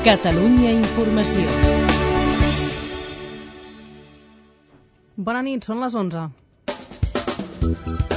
Catalunya Informació. Bona nit, són les 11.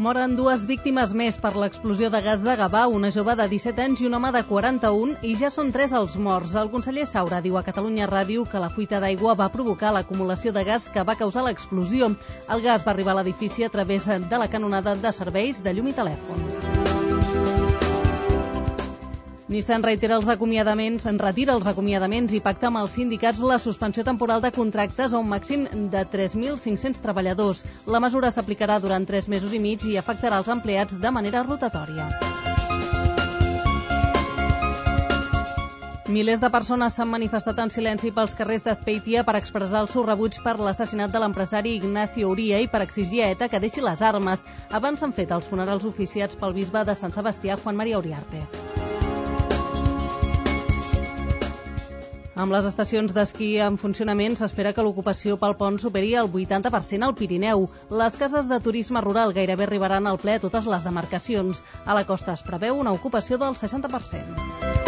Moren dues víctimes més per l'explosió de gas de Gavà, una jove de 17 anys i un home de 41, i ja són tres els morts. El conseller Saura diu a Catalunya Ràdio que la fuita d'aigua va provocar l'acumulació de gas que va causar l'explosió. El gas va arribar a l'edifici a través de la canonada de serveis de llum i telèfon. Nissan reitera els acomiadaments, en retira els acomiadaments i pacta amb els sindicats la suspensió temporal de contractes a un màxim de 3.500 treballadors. La mesura s'aplicarà durant 3 mesos i mig i afectarà els empleats de manera rotatòria. Milers de persones s'han manifestat en silenci pels carrers d'Azpeitia per expressar el seu rebuig per l'assassinat de l'empresari Ignacio Uria i per exigir a ETA que deixi les armes. Abans s'han fet els funerals oficiats pel bisbe de Sant Sebastià, Juan María Uriarte. Amb les estacions d'esquí en funcionament s'espera que l'ocupació pel pont superi el 80% al Pirineu. Les cases de turisme rural gairebé arribaran al ple a totes les demarcacions. A la costa es preveu una ocupació del 60%.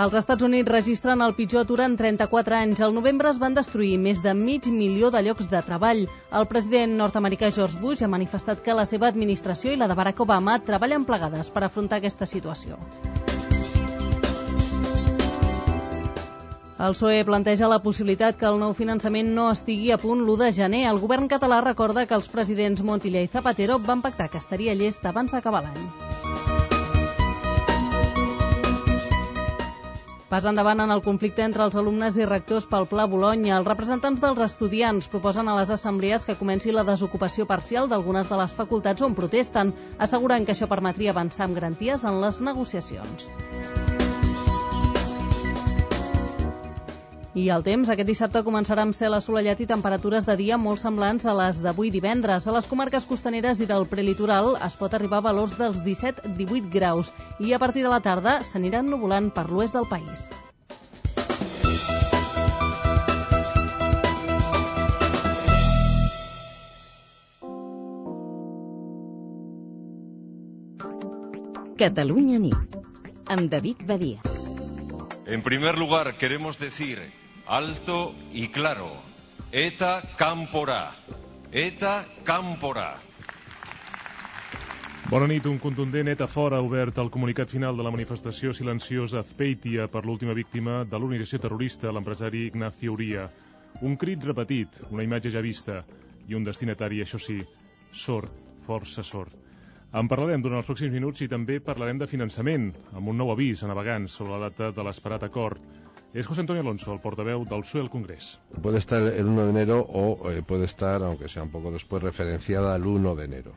Els Estats Units registren el pitjor atur en 34 anys. Al novembre es van destruir més de mig milió de llocs de treball. El president nord-americà George Bush ha manifestat que la seva administració i la de Barack Obama treballen plegades per afrontar aquesta situació. El PSOE planteja la possibilitat que el nou finançament no estigui a punt l'1 de gener. El govern català recorda que els presidents Montilla i Zapatero van pactar que estaria llest abans d'acabar l'any. Pas endavant en el conflicte entre els alumnes i rectors pel Pla Bologna. Els representants dels estudiants proposen a les assemblees que comenci la desocupació parcial d'algunes de les facultats on protesten, assegurant que això permetria avançar amb garanties en les negociacions. I el temps, aquest dissabte començarà amb cel assolellat i temperatures de dia molt semblants a les d'avui divendres. A les comarques costaneres i del prelitoral es pot arribar a valors dels 17-18 graus i a partir de la tarda s'aniran nuvolant per l'oest del país. Catalunya nit, amb David Badia. En primer lugar, queremos decir alto y claro, ETA Cámpora, ETA Cámpora. Bona nit. Un contundent ETA fora ha obert el comunicat final de la manifestació silenciosa Azpeitia per l'última víctima de l'organització terrorista, l'empresari Ignacio Uria. Un crit repetit, una imatge ja vista i un destinatari, això sí, sord, força sord. En parlarem durant els pròxims minuts i també parlarem de finançament, amb un nou avís a navegants sobre la data de l'esperat acord. Es José Antonio Alonso, el portaveu del PSOE al Congrés. Puede estar el 1 de enero o eh, puede estar, aunque sea un poco después, referenciada al 1 de enero.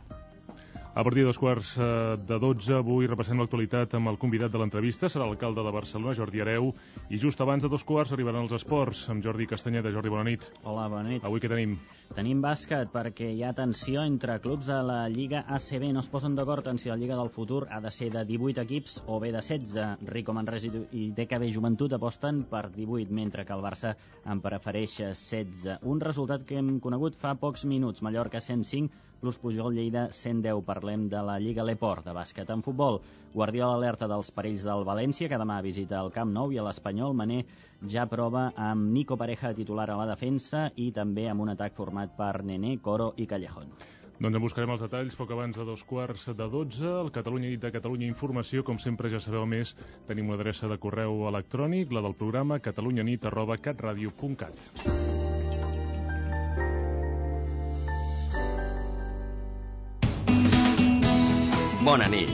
A partir de dos quarts eh, de 12, avui repassem l'actualitat amb el convidat de l'entrevista. Serà l'alcalde de Barcelona, Jordi Areu. I just abans de dos quarts arribaran els esports amb Jordi Castanyeda. Jordi, bona nit. Hola, bona nit. Avui què tenim? Tenim bàsquet perquè hi ha tensió entre clubs de la Lliga ACB. No es posen d'acord en si la Lliga del futur ha de ser de 18 equips o bé de 16. Rico Manresa i DKB Joventut aposten per 18, mentre que el Barça en prefereix 16. Un resultat que hem conegut fa pocs minuts. Mallorca 105, plus Pujol Lleida 110. Parlem de la Lliga Leport de bàsquet en futbol. Guardiola alerta dels perills del València, que demà visita el Camp Nou, i a l'Espanyol Mané ja prova amb Nico Pareja titular a la defensa i també amb un atac format per Nené, Coro i Callejón. Doncs en buscarem els detalls poc abans de dos quarts de 12. El Catalunya Nit de Catalunya Informació, com sempre ja sabeu més, tenim una adreça de correu electrònic, la del programa catalunyanit Bona nit.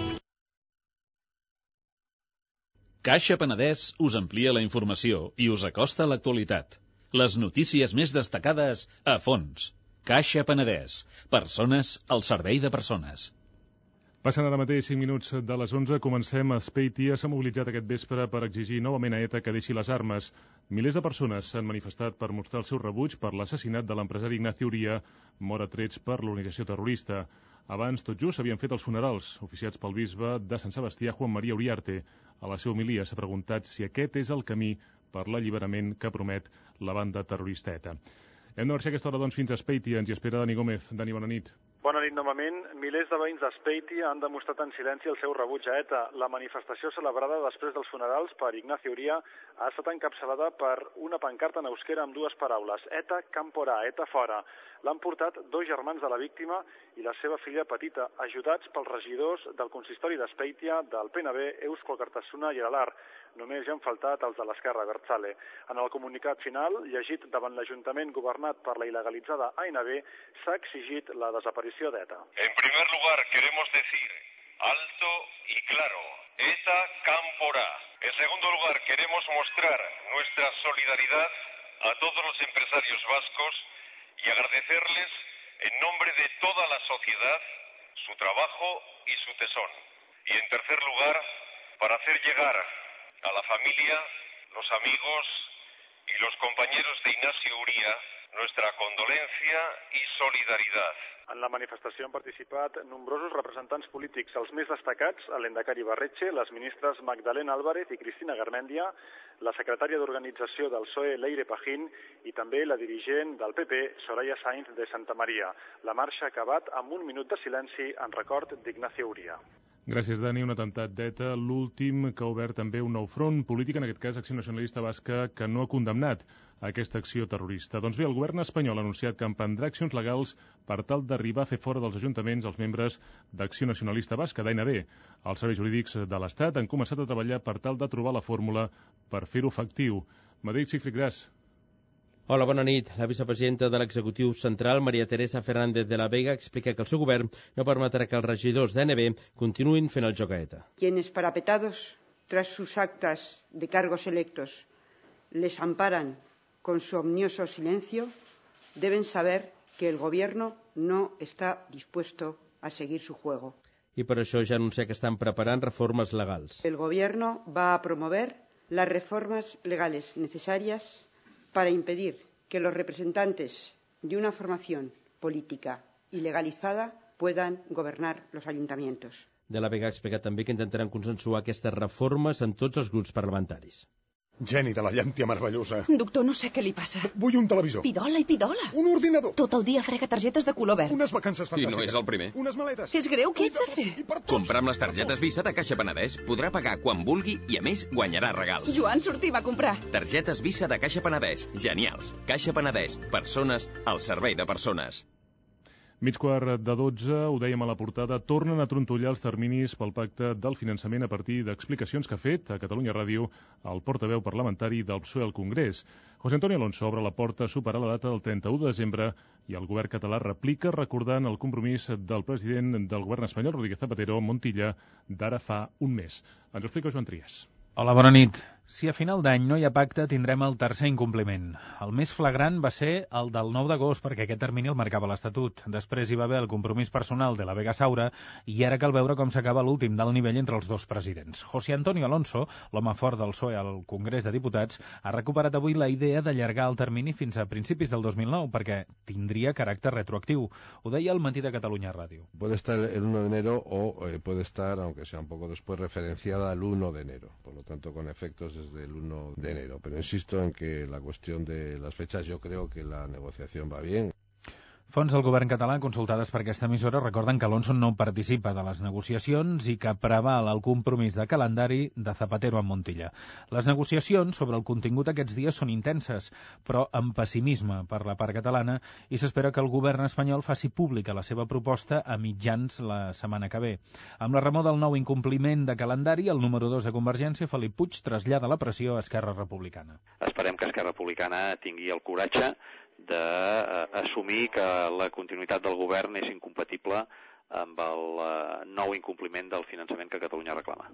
Caixa Penedès us amplia la informació i us acosta a l'actualitat. Les notícies més destacades a fons. Caixa Penedès. Persones al servei de persones. Passen ara mateix 5 minuts de les 11. Comencem. Speitia s'ha mobilitzat aquest vespre per exigir novament a ETA que deixi les armes. Milers de persones s'han manifestat per mostrar el seu rebuig per l'assassinat de l'empresari Ignacio Uria, mort a trets per l'organització terrorista. Abans, tot just, s'havien fet els funerals, oficiats pel bisbe de Sant Sebastià, Juan María Uriarte. A la seva homilia s'ha preguntat si aquest és el camí per l'alliberament que promet la banda terrorista ETA. Hem de marxar aquesta hora doncs, fins a Speitia. Ens hi espera Dani Gómez. Dani, bona nit. Bona nit novament. Milers de veïns d'Espeiti han demostrat en silenci el seu rebuig a ETA. La manifestació celebrada després dels funerals per Ignacio Uria ha estat encapçalada per una pancarta en euskera amb dues paraules. ETA camporà, ETA fora. L'han portat dos germans de la víctima i la seva filla petita, ajudats pels regidors del consistori d'Espeitia, del PNB, Eusko Cartasuna i Aralar. Només hi han faltat els de l'esquerra Bertzale. En el comunicat final, llegit davant l'Ajuntament governat per la il·legalitzada ANB, s'ha exigit la desaparició d'ETA. En primer lugar, queremos decir alto y claro, ETA Cámpora. En segundo lugar, queremos mostrar nuestra solidaridad a todos los empresarios vascos y agradecerles en nombre de toda la sociedad su trabajo y su tesón. Y en tercer lugar, para hacer llegar a la familia, los amigos y los compañeros de Ignacio Uría nuestra condolencia y solidaridad. En la manifestació han participat nombrosos representants polítics, els més destacats, l'Endacari Barretxe, les ministres Magdalena Álvarez i Cristina Garmendia, la secretària d'Organització del PSOE, Leire Pajín, i també la dirigent del PP, Soraya Sainz de Santa Maria. La marxa ha acabat amb un minut de silenci en record d'Ignacio Uría. Gràcies, Dani. Un atemptat d'ETA, l'últim que ha obert també un nou front polític, en aquest cas Acció Nacionalista Basca, que no ha condemnat aquesta acció terrorista. Doncs bé, el govern espanyol ha anunciat que emprendrà accions legals per tal d'arribar a fer fora dels ajuntaments els membres d'Acció Nacionalista Basca, d'ANB. Els serveis jurídics de l'Estat han començat a treballar per tal de trobar la fórmula per fer-ho efectiu. Madrid, Sigfrid Gras. Hola, bona nit. La vicepresidenta de l'executiu central, Maria Teresa Fernández de la Vega, explica que el seu govern no permetrà que els regidors d'ANB continuïn fent el joc a ETA. Quienes parapetados tras sus actas de cargos electos les amparan con su omnioso silencio, deben saber que el gobierno no está dispuesto a seguir su juego. I per això ja anuncia que estan preparant reformes legals. El gobierno va a promover las reformas legales necesarias para impedir que los representantes de una formación política ilegalizada puedan gobernar los ayuntamientos. De la Vega ha explicat també que intentaran consensuar aquestes reformes en tots els grups parlamentaris. Geni de la llàntia meravellosa. Doctor, no sé què li passa. Vull un televisor. Pidola i pidola. Un ordinador. Tot el dia frega targetes de color verd. Unes vacances I fantàstiques. no és el primer. Unes maletes. És greu, què ets de fer? I. Comprar amb les targetes Visa de Caixa Penedès podrà pagar quan vulgui i, a més, guanyarà regals. Joan, sortim a comprar. Targetes Visa de Caixa Penedès. Genials. Caixa Penedès. Persones al servei de persones. Mig quart de 12, ho dèiem a la portada, tornen a trontollar els terminis pel pacte del finançament a partir d'explicacions que ha fet a Catalunya Ràdio el portaveu parlamentari del PSOE al Congrés. José Antonio Alonso obre la porta a superar la data del 31 de desembre i el govern català replica recordant el compromís del president del govern espanyol, Rodríguez Zapatero, Montilla, d'ara fa un mes. Ens ho explica Joan Trias. Hola, bona nit. Si a final d'any no hi ha pacte, tindrem el tercer incompliment. El més flagrant va ser el del 9 d'agost, perquè aquest termini el marcava l'Estatut. Després hi va haver el compromís personal de la Vega Saura i ara cal veure com s'acaba l'últim del nivell entre els dos presidents. José Antonio Alonso, l'home fort del PSOE al Congrés de Diputats, ha recuperat avui la idea d'allargar el termini fins a principis del 2009, perquè tindria caràcter retroactiu. Ho deia el matí de Catalunya Ràdio. Puede estar el 1 de enero o eh, puede estar, aunque sea un poco después, referenciada al 1 de enero. Por lo tanto, con efectos desde el 1 de enero. Pero insisto en que la cuestión de las fechas, yo creo que la negociación va bien. Fonts del govern català consultades per aquesta emissora recorden que Alonso no participa de les negociacions i que preval el compromís de calendari de Zapatero amb Montilla. Les negociacions sobre el contingut aquests dies són intenses, però amb pessimisme per la part catalana i s'espera que el govern espanyol faci pública la seva proposta a mitjans la setmana que ve. Amb la remor del nou incompliment de calendari, el número 2 de Convergència, Felip Puig, trasllada la pressió a Esquerra Republicana. Esperem que Esquerra Republicana tingui el coratge d'assumir que la continuïtat del govern és incompatible amb el eh, nou incompliment del finançament que Catalunya reclama.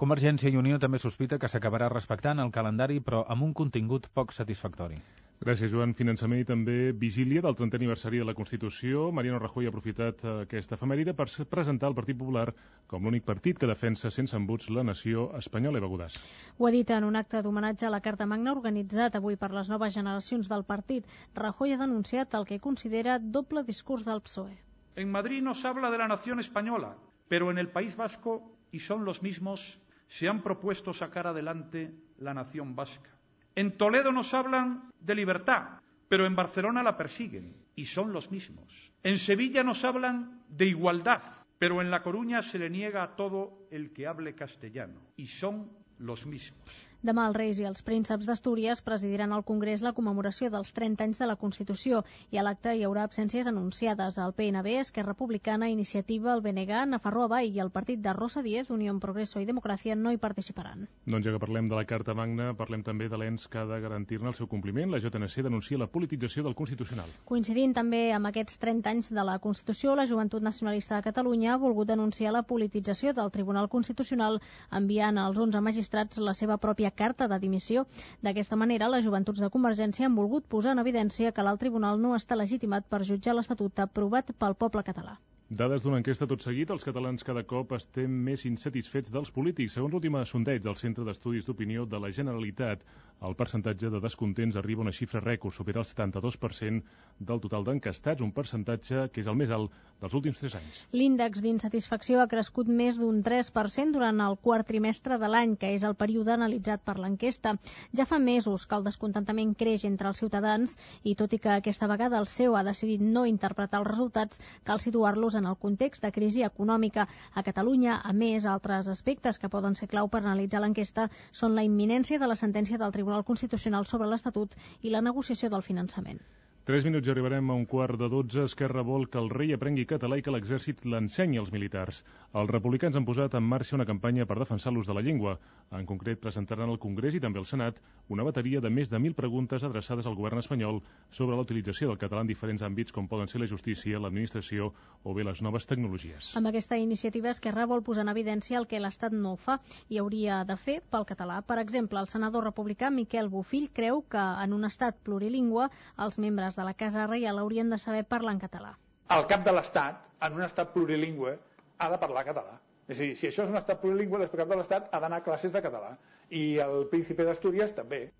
Convergència i Unió també sospita que s'acabarà respectant el calendari, però amb un contingut poc satisfactori. Gràcies, Joan. Finançament i també vigília del 30è aniversari de la Constitució. Mariano Rajoy ha aprofitat aquesta efemèride per presentar el Partit Popular com l'únic partit que defensa sense embuts la nació espanyola. Eva Godàs. Ho ha dit en un acte d'homenatge a la Carta Magna organitzat avui per les noves generacions del partit. Rajoy ha denunciat el que considera doble discurs del PSOE. En Madrid nos habla de la nación española, pero en el País Vasco, y son los mismos, se han propuesto sacar adelante la nación vasca. En Toledo nos hablan de libertad, pero en Barcelona la persiguen y son los mismos. En Sevilla nos hablan de igualdad, pero en La Coruña se le niega a todo el que hable castellano y son los mismos. Demà els Reis i els Prínceps d'Astúries presidiran al Congrés la commemoració dels 30 anys de la Constitució i a l'acte hi haurà absències anunciades. El PNB, Esquerra Republicana, Iniciativa, el BNG, Nafarroa Vall i el partit de Rosa Díez, Unió en Progreso i Democràcia no hi participaran. Doncs ja que parlem de la Carta Magna, parlem també de l'ENS que ha de garantir-ne el seu compliment. La JNC denuncia la politització del Constitucional. Coincidint també amb aquests 30 anys de la Constitució, la Joventut Nacionalista de Catalunya ha volgut denunciar la politització del Tribunal Constitucional enviant als 11 magistrats la seva pròpia carta de dimissió. D'aquesta manera, les joventuts de Convergència han volgut posar en evidència que l'alt tribunal no està legitimat per jutjar l'Estatut aprovat pel poble català. Dades d'una enquesta tot seguit, els catalans cada cop estem més insatisfets dels polítics. Segons l'últim sondeig del Centre d'Estudis d'Opinió de la Generalitat, el percentatge de descontents arriba a una xifra rècord, supera el 72% del total d'encastats, un percentatge que és el més alt dels últims 3 anys. L'índex d'insatisfacció ha crescut més d'un 3% durant el quart trimestre de l'any, que és el període analitzat per l'enquesta. Ja fa mesos que el descontentament creix entre els ciutadans i tot i que aquesta vegada el seu ha decidit no interpretar els resultats, cal situar-los en el context de crisi econòmica. A Catalunya, a més, altres aspectes que poden ser clau per analitzar l'enquesta són la imminència de la sentència del Tribunal Constitucional sobre l'Estatut i la negociació del finançament. Tres minuts i arribarem a un quart de dotze. Esquerra vol que el rei aprengui català i que l'exèrcit l'ensenyi als militars. Els republicans han posat en marxa una campanya per defensar l'ús de la llengua. En concret, presentaran al Congrés i també al Senat una bateria de més de 1.000 preguntes adreçades al govern espanyol sobre la utilització del català en diferents àmbits com poden ser la justícia, l'administració o bé les noves tecnologies. Amb aquesta iniciativa, Esquerra vol posar en evidència el que l'Estat no fa i hauria de fer pel català. Per exemple, el senador republicà Miquel Bofill creu que en un estat plurilingüe els membres de la Casa Reial haurien de saber parlar en català. El cap de l'Estat, en un estat plurilingüe, ha de parlar català. És a dir, si això és un estat plurilingüe, cap de l'Estat ha d'anar a classes de català. I el príncipe d'Astúries també.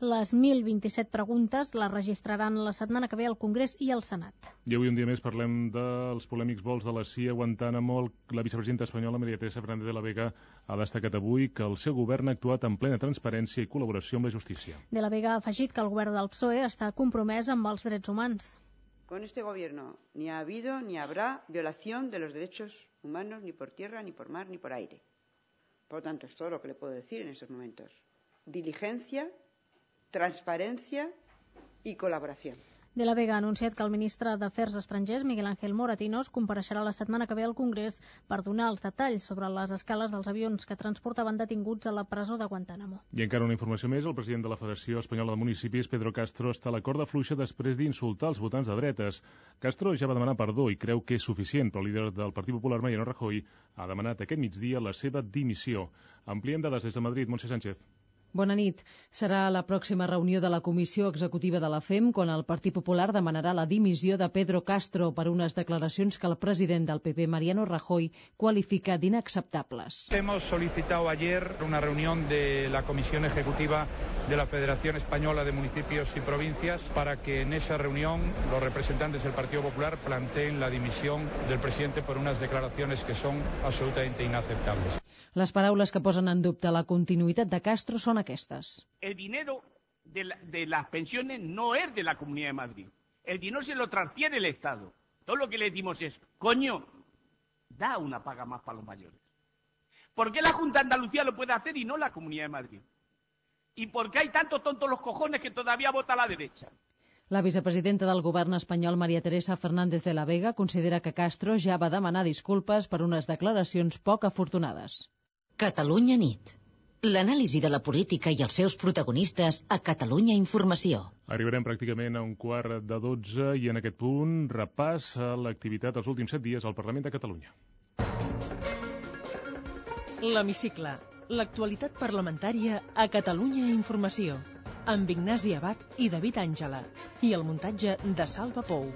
Les 1.027 preguntes les registraran la setmana que ve al Congrés i al Senat. I avui un dia més parlem dels polèmics vols de la CIA a Guantánamo. La vicepresidenta espanyola, Maria Teresa Fernández de la Vega, ha destacat avui que el seu govern ha actuat en plena transparència i col·laboració amb la justícia. De la Vega ha afegit que el govern del PSOE està compromès amb els drets humans. Con este gobierno ni ha habido ni habrá violación de los derechos humanos ni por tierra, ni por mar, ni por aire. Por lo tanto, es todo lo que le puedo decir en estos momentos. Diligencia, transparencia y colaboración. De la Vega ha anunciat que el ministre d'Afers Estrangers, Miguel Ángel Moratinos, compareixerà la setmana que ve al Congrés per donar els detalls sobre les escales dels avions que transportaven detinguts a la presó de Guantánamo. I encara una informació més, el president de la Federació Espanyola de Municipis, Pedro Castro, està a la corda fluixa després d'insultar els votants de dretes. Castro ja va demanar perdó i creu que és suficient, però el líder del Partit Popular, Mariano Rajoy, ha demanat aquest migdia la seva dimissió. Ampliem dades des de Madrid, Montse Sánchez. Bona nit. Serà la pròxima reunió de la Comissió Executiva de la FEM quan el Partit Popular demanarà la dimissió de Pedro Castro per unes declaracions que el president del PP, Mariano Rajoy, qualifica d'inacceptables. Hemos solicitado ayer una reunión de la Comisión Ejecutiva de la Federación Española de Municipios y Provincias para que en esa reunión los representantes del Partido Popular planteen la dimisión del presidente por unas declaraciones que son absolutamente inaceptables. Les paraules que posen en dubte la continuïtat de Castro són aquestes. El dinero de, la, de, las pensiones no es de la Comunidad de Madrid. El dinero se lo transfiere el Estado. Todo lo que le decimos es, coño, da una paga más para los mayores. ¿Por qué la Junta de Andalucía lo puede hacer y no la Comunidad de Madrid? ¿Y por qué hay tantos tontos los cojones que todavía vota a la derecha? La vicepresidenta del govern espanyol, Maria Teresa Fernández de la Vega, considera que Castro ja va demanar disculpes per unes declaracions poc afortunades. Catalunya nit. L'anàlisi de la política i els seus protagonistes a Catalunya Informació. Arribarem pràcticament a un quart de dotze i en aquest punt repàs a l'activitat dels últims set dies al Parlament de Catalunya. L'Hemicicle. L'actualitat parlamentària a Catalunya Informació. Amb Ignasi Abad i David Àngela. I el muntatge de Salva Pou.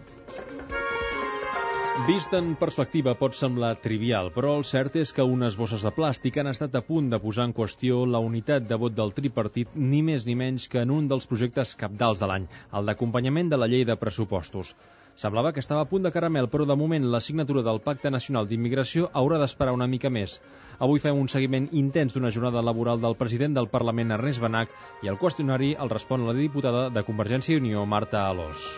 Vist en perspectiva pot semblar trivial, però el cert és que unes bosses de plàstic han estat a punt de posar en qüestió la unitat de vot del tripartit ni més ni menys que en un dels projectes capdals de l'any, el d'acompanyament de la llei de pressupostos. Semblava que estava a punt de caramel, però de moment la signatura del Pacte Nacional d'Immigració haurà d'esperar una mica més. Avui fem un seguiment intens d'una jornada laboral del president del Parlament, Ernest Benac, i el qüestionari el respon la diputada de Convergència i Unió, Marta Alós.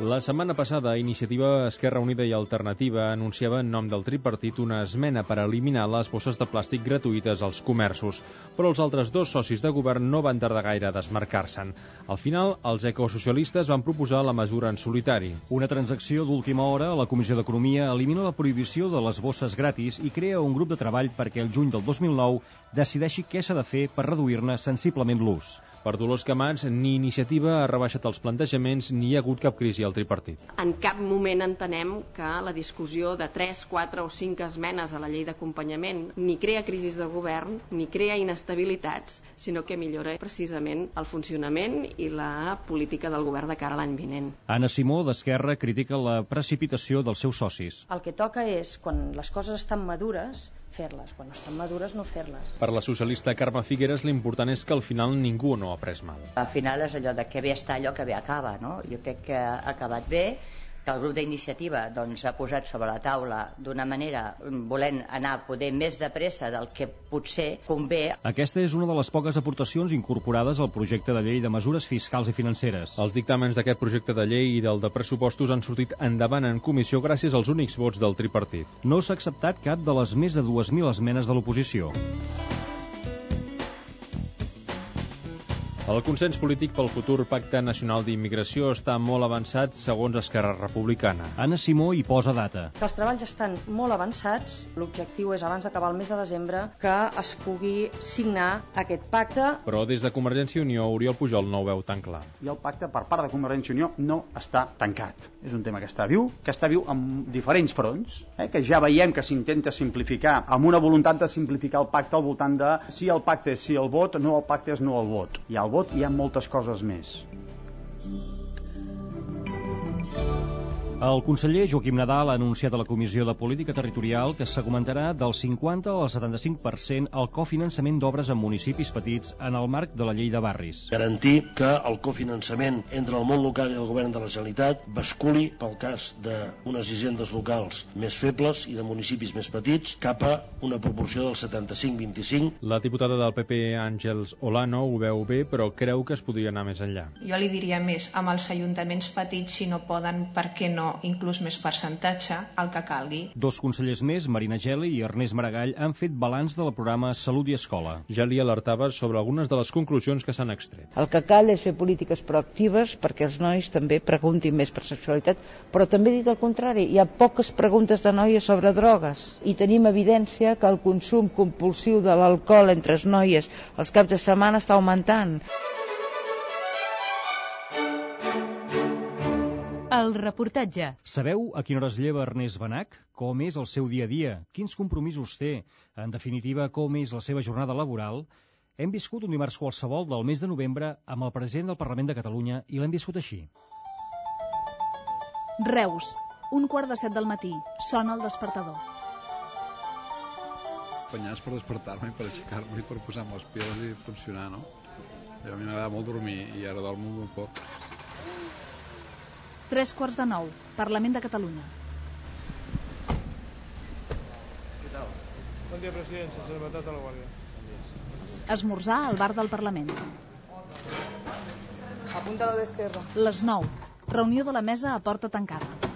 La setmana passada, Iniciativa Esquerra Unida i Alternativa anunciava en nom del tripartit una esmena per eliminar les bosses de plàstic gratuïtes als comerços, però els altres dos socis de govern no van tardar gaire a desmarcar-se'n. Al final, els ecosocialistes van proposar la mesura en solitari. Una transacció d'última hora, la Comissió d'Economia elimina la prohibició de les bosses gratis i crea un grup de treball perquè el juny del 2009 decideixi què s'ha de fer per reduir-ne sensiblement l'ús. Per Dolors Camats, ni iniciativa ha rebaixat els plantejaments ni hi ha hagut cap crisi al tripartit. En cap moment entenem que la discussió de 3, 4 o 5 esmenes a la llei d'acompanyament ni crea crisis de govern ni crea inestabilitats, sinó que millora precisament el funcionament i la política del govern de cara a l'any vinent. Anna Simó, d'Esquerra, critica la precipitació dels seus socis. El que toca és, quan les coses estan madures, fer-les. Quan estan madures, no fer-les. Per la socialista Carme Figueres, l'important és que al final ningú no ha pres mal. Al final és allò de que bé està allò que bé acaba, no? Jo crec que ha acabat bé, que el grup d'iniciativa doncs, ha posat sobre la taula d'una manera volent anar a poder més de pressa del que potser convé. Aquesta és una de les poques aportacions incorporades al projecte de llei de mesures fiscals i financeres. Els dictàmens d'aquest projecte de llei i del de pressupostos han sortit endavant en comissió gràcies als únics vots del tripartit. No s'ha acceptat cap de les més de 2.000 esmenes de l'oposició. El consens polític pel futur Pacte Nacional d'Immigració està molt avançat segons Esquerra Republicana. Anna Simó hi posa data. Que els treballs estan molt avançats. L'objectiu és, abans d'acabar el mes de desembre, que es pugui signar aquest pacte. Però des de Convergència i Unió, Oriol Pujol no ho veu tan clar. I el pacte, per part de Convergència i Unió, no està tancat. És un tema que està viu, que està viu en diferents fronts, eh? que ja veiem que s'intenta simplificar, amb una voluntat de simplificar el pacte al voltant de si el pacte és sí el vot, no el pacte és no el vot. Hi ha el vot hi ha moltes coses més. El conseller Joaquim Nadal ha anunciat a la Comissió de Política Territorial que s'augmentarà del 50 al 75% el cofinançament d'obres en municipis petits en el marc de la llei de barris. Garantir que el cofinançament entre el món local i el govern de la Generalitat basculi pel cas d'unes hisendes locals més febles i de municipis més petits cap a una proporció del 75-25. La diputada del PP, Àngels Olano, ho veu bé, però creu que es podria anar més enllà. Jo li diria més, amb els ajuntaments petits, si no poden, per què no inclús més percentatge, el que calgui. Dos consellers més, Marina Geli i Ernest Maragall, han fet balanç del programa Salut i Escola. Ja li alertava sobre algunes de les conclusions que s'han extret. El que cal és fer polítiques proactives perquè els nois també preguntin més per sexualitat, però també dit el contrari, hi ha poques preguntes de noies sobre drogues i tenim evidència que el consum compulsiu de l'alcohol entre les noies els caps de setmana està augmentant. El reportatge. Sabeu a quina hora es lleva Ernest Benac? Com és el seu dia a dia? Quins compromisos té? En definitiva, com és la seva jornada laboral? Hem viscut un dimarts qualsevol del mes de novembre amb el president del Parlament de Catalunya i l'hem viscut així. Reus, un quart de set del matí. Sona el despertador. Penyats per despertar-me i per aixecar-me i per posar-me les piles i funcionar, no? A mi m'agrada molt dormir i ara dormo molt poc. Tres quarts de nou. Parlament de Catalunya. Què tal? Bon dia, president. Sense matat a la guàrdia. Esmorzar al bar del Parlament. Apunta a la d'esquerra. Les 9. Reunió de la mesa a porta tancada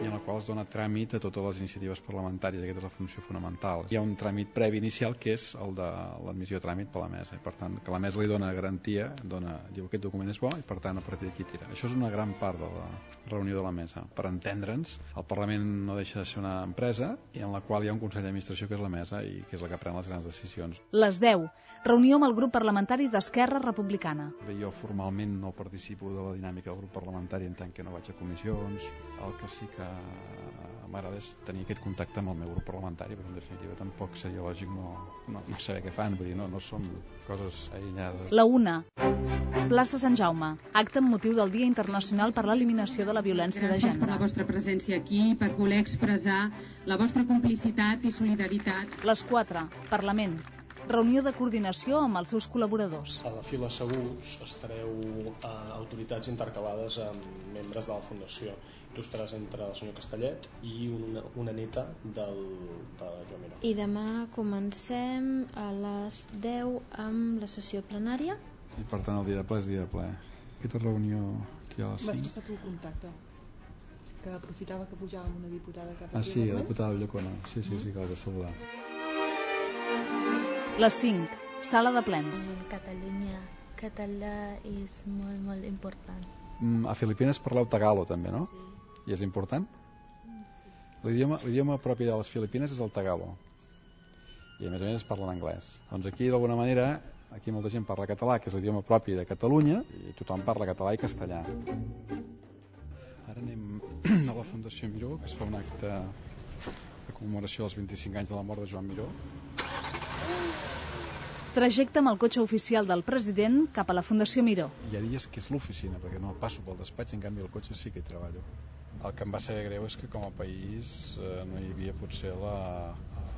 i en la qual es dona tràmit a totes les iniciatives parlamentàries. Aquesta és la funció fonamental. Hi ha un tràmit previ inicial que és el de l'admissió a tràmit per la mesa. I per tant, que la mesa li dona garantia, dona, diu aquest document és bo i per tant a partir d'aquí tira. Això és una gran part de la reunió de la mesa. Per entendre'ns, el Parlament no deixa de ser una empresa i en la qual hi ha un Consell d'Administració que és la mesa i que és la que pren les grans decisions. Les 10. Reunió amb el grup parlamentari d'Esquerra Republicana. Bé, jo formalment no participo de la dinàmica del grup parlamentari en tant que no vaig a comissions. El que sí que m'agrada tenir aquest contacte amb el meu grup parlamentari, perquè en definitiva tampoc seria lògic no, no, no saber què fan, vull dir, no, no som coses aïllades. La una. Plaça Sant Jaume. Acte amb motiu del Dia Internacional per l'Eliminació de la Violència Gràcies de Gènere. per la vostra presència aquí, per voler expressar la vostra complicitat i solidaritat. Les 4. Parlament. Reunió de coordinació amb els seus col·laboradors. A la fila asseguts estareu eh, autoritats intercalades amb membres de la Fundació. Tu estaràs entre el senyor Castellet i una, una neta del, de Joan Miró. I demà comencem a les 10 amb la sessió plenària. I per tant el dia de ple és dia de ple. Aquesta reunió aquí a les Vas 5. passar tu el contacte que aprofitava que pujàvem una diputada cap Ah, aquí sí, al la diputada Villacona. Sí, sí, sí, que la vaig saludar. Les 5. Sala de plens. Catalunya, català és molt, molt important. Mm, a Filipines parleu tagalo també, no? Sí. I és important? L'idioma propi de les Filipines és el tagalo. I a més a més es parla en anglès. Doncs aquí d'alguna manera, aquí molta gent parla català, que és l'idioma propi de Catalunya, i tothom parla català i castellà. Ara anem a la Fundació Miró, que es fa un acte de commemoració dels 25 anys de la mort de Joan Miró. Trajecte amb el cotxe oficial del president cap a la Fundació Miró. Hi ha dies que és l'oficina, perquè no passo pel despatx, en canvi el cotxe sí que hi treballo. El que em va saber greu és que com a país eh, no hi havia potser la,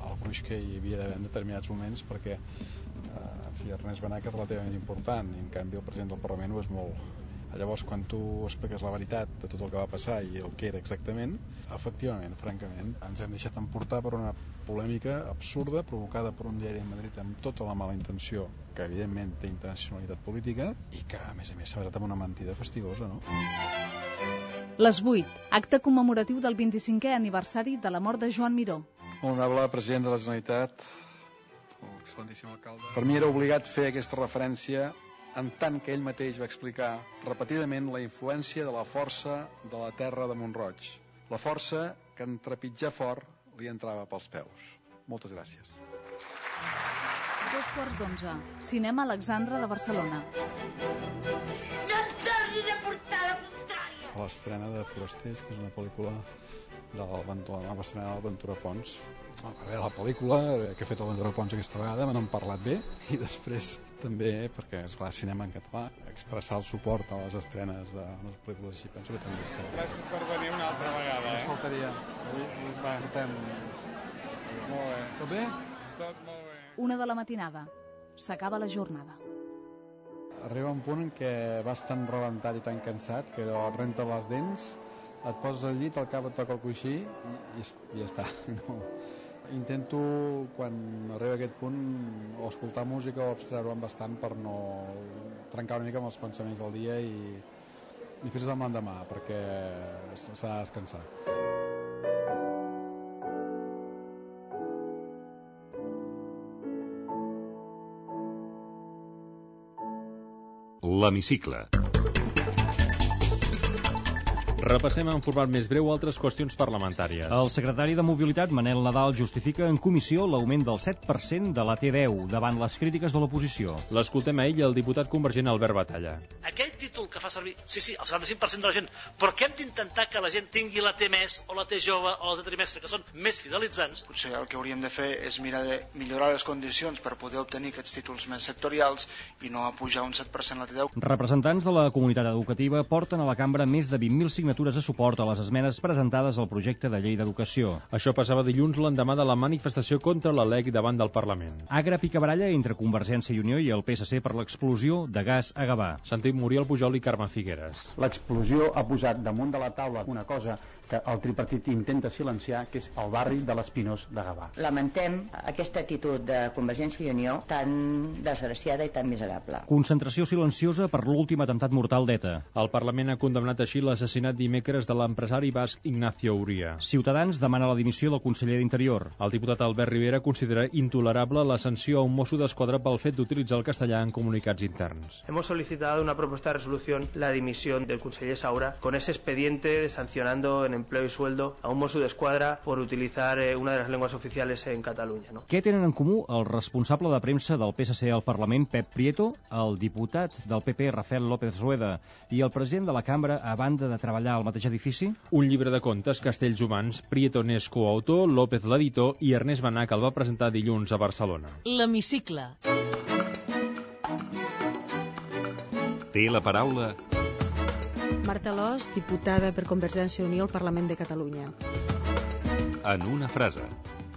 el gruix que hi havia d'haver en determinats moments perquè eh, en fi, Ernest Benac és relativament important i en canvi el president del Parlament ho és molt. Llavors, quan tu expliques la veritat de tot el que va passar i el que era exactament, efectivament, francament, ens hem deixat emportar per una polèmica absurda provocada per un diari de Madrid amb tota la mala intenció, que evidentment té internacionalitat política i que, a més a més, s'ha basat en una mentida fastigosa, no? Les 8. Acte commemoratiu del 25è aniversari de la mort de Joan Miró. Honorable president de la Generalitat, excel·lentíssim alcalde. Per mi era obligat fer aquesta referència en tant que ell mateix va explicar repetidament la influència de la força de la terra de Montroig. La força que en trepitjar fort li entrava pels peus. Moltes gràcies. Dos quarts d'onze. Cinema Alexandra de Barcelona. A l'estrena de Forasters, que és una pel·lícula de la va estrenar l'Aventura Pons. A veure, la pel·lícula que ha fet l'Aventura Pons aquesta vegada me n'han parlat bé i després també, perquè és clar, cinema en català, expressar el suport a les estrenes de les pel·lícules així, penso que també està bé. Gràcies per venir una altra vegada, eh? faltaria. Va, portem... Molt bé. Tot bé? Tot molt bé. Una de la matinada. S'acaba la jornada. Arriba un punt en què vas tan rebentat i tan cansat que et renta les dents, et poses al llit, el cap et toca el coixí i, i, i ja està. No. Intento, quan arriba aquest punt, o escoltar música o abstreure-me'n bastant per no trencar una mica amb els pensaments del dia i, i fer-ho l'endemà, perquè s'ha de descansar. L'hemicicle. Repassem en format més breu altres qüestions parlamentàries. El secretari de Mobilitat, Manel Nadal, justifica en comissió l'augment del 7% de la T10 davant les crítiques de l'oposició. L'escoltem a ell i al diputat convergent Albert Batalla. que fa servir, sí, sí, el 75% de la gent, però que hem d'intentar que la gent tingui la T més, o la T jove, o la T trimestre, que són més fidelitzants. Potser el que hauríem de fer és mirar de millorar les condicions per poder obtenir aquests títols més sectorials i no apujar un 7% la T10. Representants de la comunitat educativa porten a la cambra més de 20.000 signatures de suport a les esmenes presentades al projecte de llei d'educació. Això passava dilluns l'endemà de la manifestació contra la LEC davant del Parlament. Agra picabaralla entre Convergència i Unió i el PSC per l'explosió de gas a Gavà. Sentim Muriel Pujol i Carme Figueres. L'explosió ha posat damunt de la taula una cosa que el tripartit intenta silenciar, que és el barri de l'Espinós de Gavà. Lamentem aquesta actitud de Convergència i Unió tan desgraciada i tan miserable. Concentració silenciosa per l'últim atemptat mortal d'ETA. El Parlament ha condemnat així l'assassinat dimecres de l'empresari basc Ignacio Uria. Ciutadans demana la dimissió del conseller d'Interior. El diputat Albert Rivera considera intolerable la sanció a un mosso d'esquadra pel fet d'utilitzar el castellà en comunicats interns. Hemos solicitado una propuesta de resolución la dimisión del conseller Saura con ese expediente sancionando en empleo y sueldo a un mosso d'esquadra por utilizar eh, una de las lenguas oficiales en Cataluña. ¿no? Què tenen en comú el responsable de premsa del PSC al Parlament, Pep Prieto, el diputat del PP, Rafael López Rueda, i el president de la cambra, a banda de treballar al mateix edifici? Un llibre de contes, Castells Humans, Prieto n'és coautor, López l'editor i Ernest Benac el va presentar dilluns a Barcelona. L'hemicicle. Té la paraula Marta Lós, diputada per Convergència i Unió al Parlament de Catalunya. en una frase.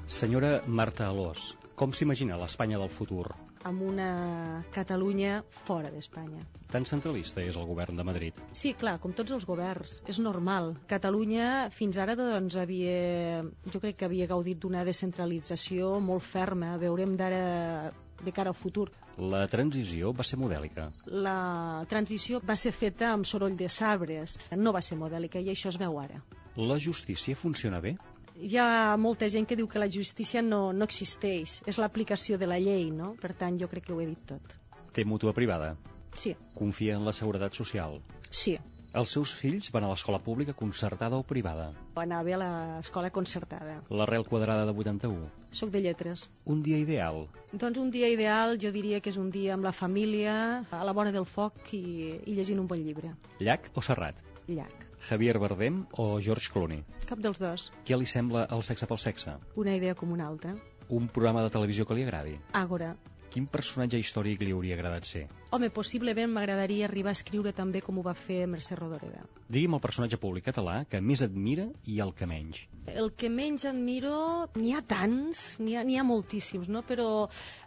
Senyora Marta Alós, com s'imagina l'Espanya del futur? Amb una Catalunya fora d'Espanya. Tan centralista és el govern de Madrid. Sí, clar, com tots els governs, és normal. Catalunya fins ara doncs, havia, jo crec que havia gaudit d'una descentralització molt ferma. Veurem d'ara de cara al futur. La transició va ser modèlica. La transició va ser feta amb soroll de sabres, no va ser modèlica i això es veu ara. La justícia funciona bé? Hi ha molta gent que diu que la justícia no, no existeix, és l'aplicació de la llei, no? Per tant, jo crec que ho he dit tot. Té mútua privada? Sí, Confia en la seguretat social? sí. Els seus fills van a l'escola pública concertada o privada? Anava a l'escola concertada. L'arrel quadrada de 81? Soc de lletres. Un dia ideal? Doncs un dia ideal jo diria que és un dia amb la família, a la vora del foc i, i llegint un bon llibre. Llac o Serrat? Llac. Javier Bardem o George Clooney? Cap dels dos. Què li sembla el sexe pel sexe? Una idea com una altra. Un programa de televisió que li agradi? Àgora. Quin personatge històric li hauria agradat ser? Home, possiblement m'agradaria arribar a escriure també com ho va fer Mercè Rodoreda. Digui'm el personatge públic català que més admira i el que menys. El que menys admiro, n'hi ha tants, n'hi ha, ha moltíssims, no? Però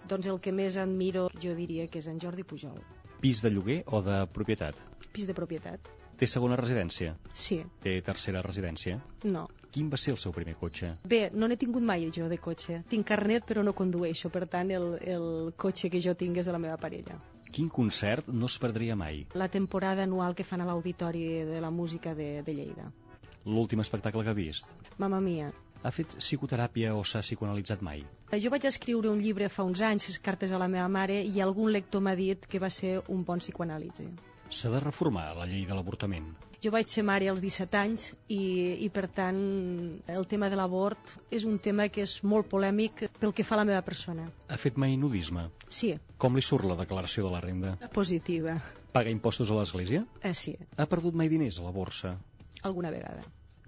doncs el que més admiro jo diria que és en Jordi Pujol. Pis de lloguer o de propietat? Pis de propietat? Té segona residència? Sí. Té tercera residència? No. Quin va ser el seu primer cotxe? Bé, no n'he tingut mai jo de cotxe. Tinc carnet però no condueixo, per tant el, el cotxe que jo tinc és de la meva parella. Quin concert no es perdria mai? La temporada anual que fan a l'Auditori de la Música de, de Lleida. L'últim espectacle que ha vist? Mamma mia. Ha fet psicoteràpia o s'ha psicoanalitzat mai? Jo vaig escriure un llibre fa uns anys, cartes a la meva mare, i algun lector m'ha dit que va ser un bon psicoanàlisi. S'ha de reformar la llei de l'avortament. Jo vaig ser mare als 17 anys i, i per tant el tema de l'abort és un tema que és molt polèmic pel que fa a la meva persona. Ha fet mai nudisme? Sí, Com li surt la declaració de la renda? positiva. Paga impostos a l'església? Eh, sí, Ha perdut mai diners a la borsa? alguna vegada.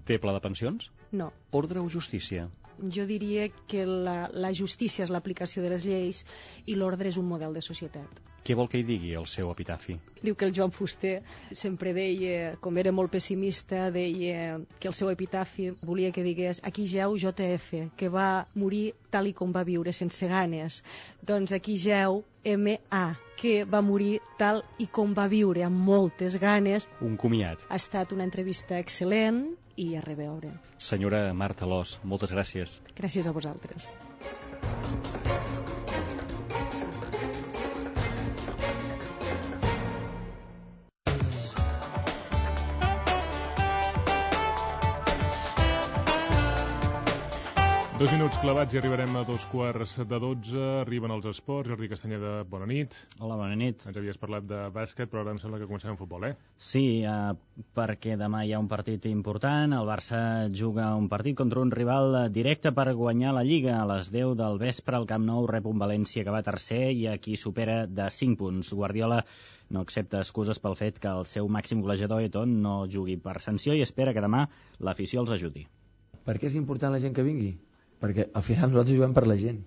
Té pla de pensions? No. Ordre o justícia? Jo diria que la, la justícia és l'aplicació de les lleis i l'ordre és un model de societat. Què vol que hi digui el seu epitafi? Diu que el Joan Fuster sempre deia, com era molt pessimista, deia que el seu epitafi volia que digués aquí jeu JF, que va morir tal i com va viure, sense ganes. Doncs aquí jeu MA, que va morir tal i com va viure, amb moltes ganes. Un comiat. Ha estat una entrevista excel·lent i a reveure. Senyora Marta Lós, moltes gràcies. Gràcies a vosaltres. Dos minuts clavats i arribarem a dos quarts de dotze. Arriben els esports. Jordi Castanyeda, bona nit. Hola, bona nit. Ens havies parlat de bàsquet, però ara em sembla que comencem amb futbol, eh? Sí, eh, perquè demà hi ha un partit important. El Barça juga un partit contra un rival directe per guanyar la Lliga. A les 10 del vespre el Camp Nou rep un València que va tercer i aquí supera de 5 punts. Guardiola no accepta excuses pel fet que el seu màxim golejador Eton no jugui per sanció i espera que demà l'afició els ajudi. Per què és important la gent que vingui? Perquè al final nosaltres juguem per la gent.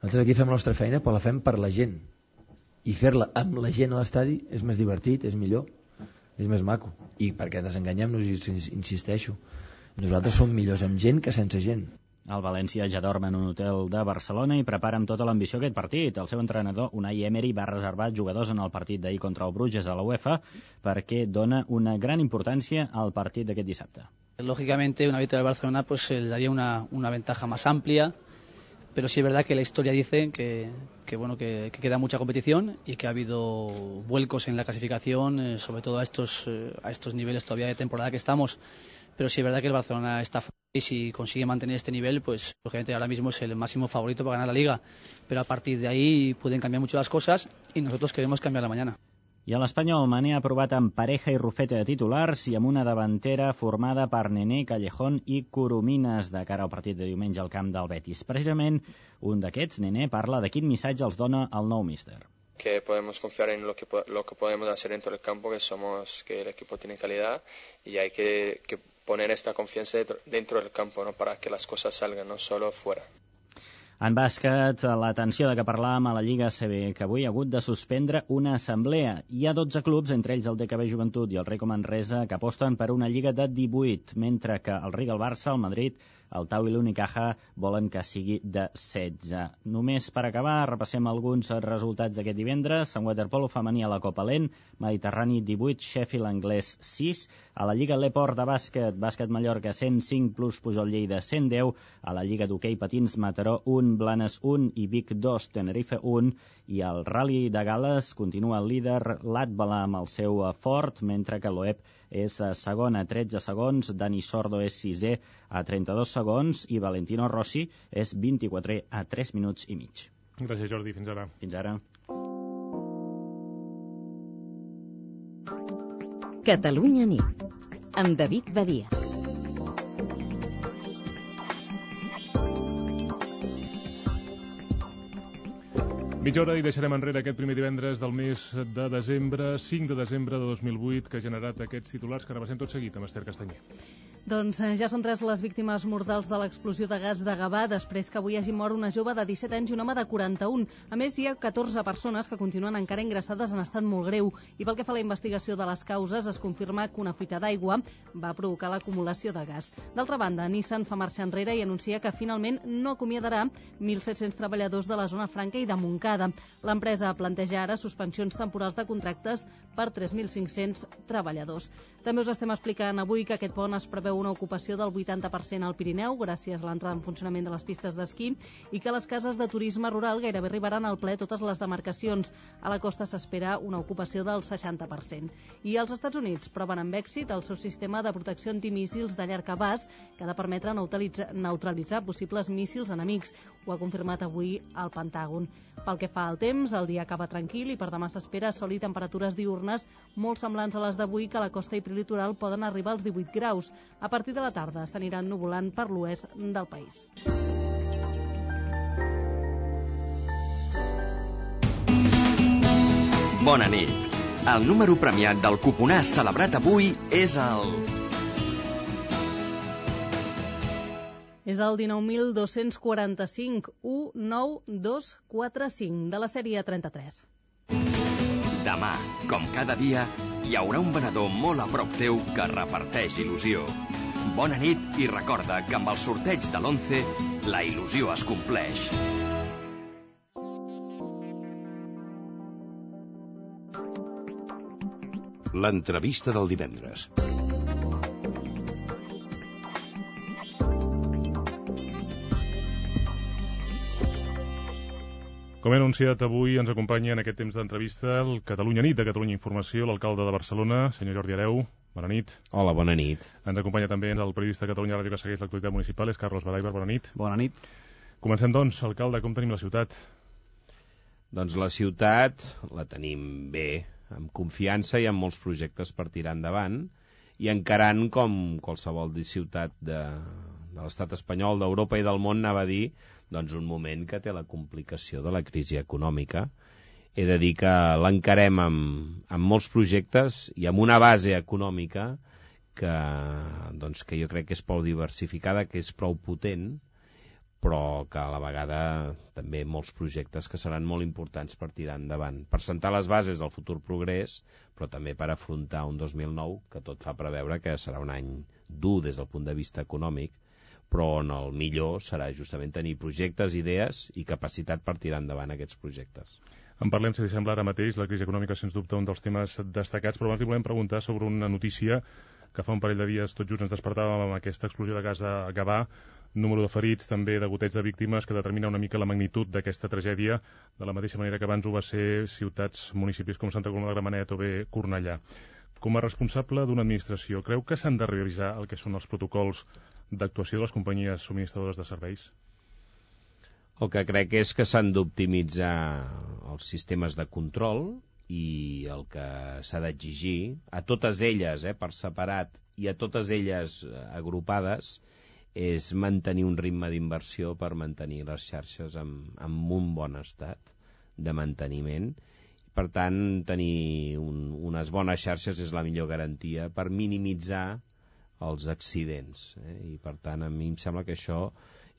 Nosaltres aquí fem la nostra feina, però la fem per la gent. I fer-la amb la gent a l'estadi és més divertit, és millor, és més maco. I perquè desenganyem-nos, insisteixo, nosaltres som millors amb gent que sense gent. El València ja dorm en un hotel de Barcelona i prepara amb tota l'ambició aquest partit. El seu entrenador, Unai Emery, va reservar jugadors en el partit d'ahir contra el Bruges a la UEFA perquè dona una gran importància al partit d'aquest dissabte. Lógicamente, una victoria del Barcelona pues eh, les daría una, una ventaja más amplia, pero sí es verdad que la historia dice que, que, bueno, que, que queda mucha competición y que ha habido vuelcos en la clasificación, eh, sobre todo a estos, eh, a estos niveles todavía de temporada que estamos. Pero sí es verdad que el Barcelona está y si consigue mantener este nivel, pues lógicamente ahora mismo es el máximo favorito para ganar la liga. Pero a partir de ahí pueden cambiar mucho las cosas y nosotros queremos cambiarla mañana. I l'Espanyol, Mané ha provat amb Pareja i Rufete de titulars i amb una davantera formada per Nené, Callejón i Coromines de cara al partit de diumenge al camp del Betis. Precisament, un d'aquests, Nené, parla de quin missatge els dona el nou míster. que podemos confiar en lo que, lo que podemos hacer dentro del campo, que somos que el equipo tiene calidad y hay que, que poner esta confianza dentro, dentro del campo ¿no? para que las cosas salgan, no solo fuera. En bàsquet, l'atenció de que parlàvem a la Lliga CB, que avui ha hagut de suspendre una assemblea. Hi ha 12 clubs, entre ells el DKB Joventut i el Rico Manresa, que aposten per una Lliga de 18, mentre que el Riga, el Barça, el Madrid, el Tau i l'Unicaja volen que sigui de 16. Només per acabar, repassem alguns resultats d'aquest divendres. En waterpolo femení a la Copa Lent, Mediterrani 18, Sheffield Anglès 6. A la Lliga Leport de bàsquet, bàsquet Mallorca 105 plus Pujol Lleida 110. A la Lliga d'hoquei patins Mataró 1, Blanes 1 i Vic 2, Tenerife 1. I el Rally de Gales continua el líder l'Atbala amb el seu fort, mentre que l'OEP és segon a 13 segons, Dani Sordo és sisè a 32 segons i Valentino Rossi és 24 a 3 minuts i mig. Gràcies, Jordi. Fins ara. Fins ara. Catalunya nit, amb David Badia. Mitja hora i deixarem enrere aquest primer divendres del mes de desembre, 5 de desembre de 2008, que ha generat aquests titulars que repassem tot seguit amb Esther Castanyer. Doncs eh, ja són tres les víctimes mortals de l'explosió de gas de Gavà després que avui hagi mort una jove de 17 anys i un home de 41. A més, hi ha 14 persones que continuen encara ingressades en estat molt greu i pel que fa a la investigació de les causes es confirma que una fuita d'aigua va provocar l'acumulació de gas. D'altra banda, Nissan fa marxa enrere i anuncia que finalment no acomiadarà 1.700 treballadors de la zona franca i de Montcada. L'empresa planteja ara suspensions temporals de contractes per 3.500 treballadors. També us estem explicant avui que aquest pont es preveu una ocupació del 80% al Pirineu gràcies a l'entrada en funcionament de les pistes d'esquí i que les cases de turisme rural gairebé arribaran al ple totes les demarcacions. A la costa s'espera una ocupació del 60%. I els Estats Units proven amb èxit el seu sistema de protecció antimíssils de llarg abast que ha de permetre neutralitzar, possibles míssils enemics. Ho ha confirmat avui el Pentàgon. Pel que fa al temps, el dia acaba tranquil i per demà s'espera sol i temperatures diurnes molt semblants a les d'avui que a la costa i prelitoral poden arribar als 18 graus. A partir de la tarda s'aniran nuvolant per l'oest del país. Bona nit. El número premiat del cuponàs celebrat avui és el... És el 19.245 19245 de la sèrie 33. Demà, com cada dia, hi haurà un venedor molt a prop teu que reparteix il·lusió. Bona nit i recorda que amb el sorteig de l'11 la il·lusió es compleix. L'entrevista del divendres. Com he anunciat, avui ens acompanya en aquest temps d'entrevista el Catalunya Nit de Catalunya Informació, l'alcalde de Barcelona, senyor Jordi Areu. Bona nit. Hola, bona nit. Ens acompanya també el periodista de Catalunya Ràdio que segueix l'actualitat municipal, és Carlos Badaibar. Bona nit. Bona nit. Comencem, doncs, alcalde, com tenim la ciutat? Doncs la ciutat la tenim bé, amb confiança i amb molts projectes per tirar endavant i encarant com qualsevol ciutat de, de l'estat espanyol, d'Europa i del món, anava a dir doncs un moment que té la complicació de la crisi econòmica. He de dir que l'encarem amb, amb molts projectes i amb una base econòmica que, doncs, que jo crec que és prou diversificada, que és prou potent, però que a la vegada també molts projectes que seran molt importants per tirar endavant, per sentar les bases del futur progrés, però també per afrontar un 2009 que tot fa preveure que serà un any dur des del punt de vista econòmic, però on el millor serà justament tenir projectes, idees i capacitat per tirar endavant aquests projectes. En parlem, si li sembla, ara mateix. La crisi econòmica, sens dubte, un dels temes destacats, però abans li volem preguntar sobre una notícia que fa un parell de dies tot just ens despertàvem amb aquesta explosió de gas a Gavà, número de ferits, també de goteig de víctimes, que determina una mica la magnitud d'aquesta tragèdia, de la mateixa manera que abans ho va ser ciutats, municipis com Santa Coloma de Gramenet o bé Cornellà. Com a responsable d'una administració, creu que s'han de revisar el que són els protocols d'actuació de les companyies subministradores de serveis? El que crec és que s'han d'optimitzar els sistemes de control i el que s'ha d'exigir a totes elles eh, per separat i a totes elles eh, agrupades és mantenir un ritme d'inversió per mantenir les xarxes en, en un bon estat de manteniment. Per tant, tenir un, unes bones xarxes és la millor garantia per minimitzar els accidents. Eh? I per tant, a mi em sembla que això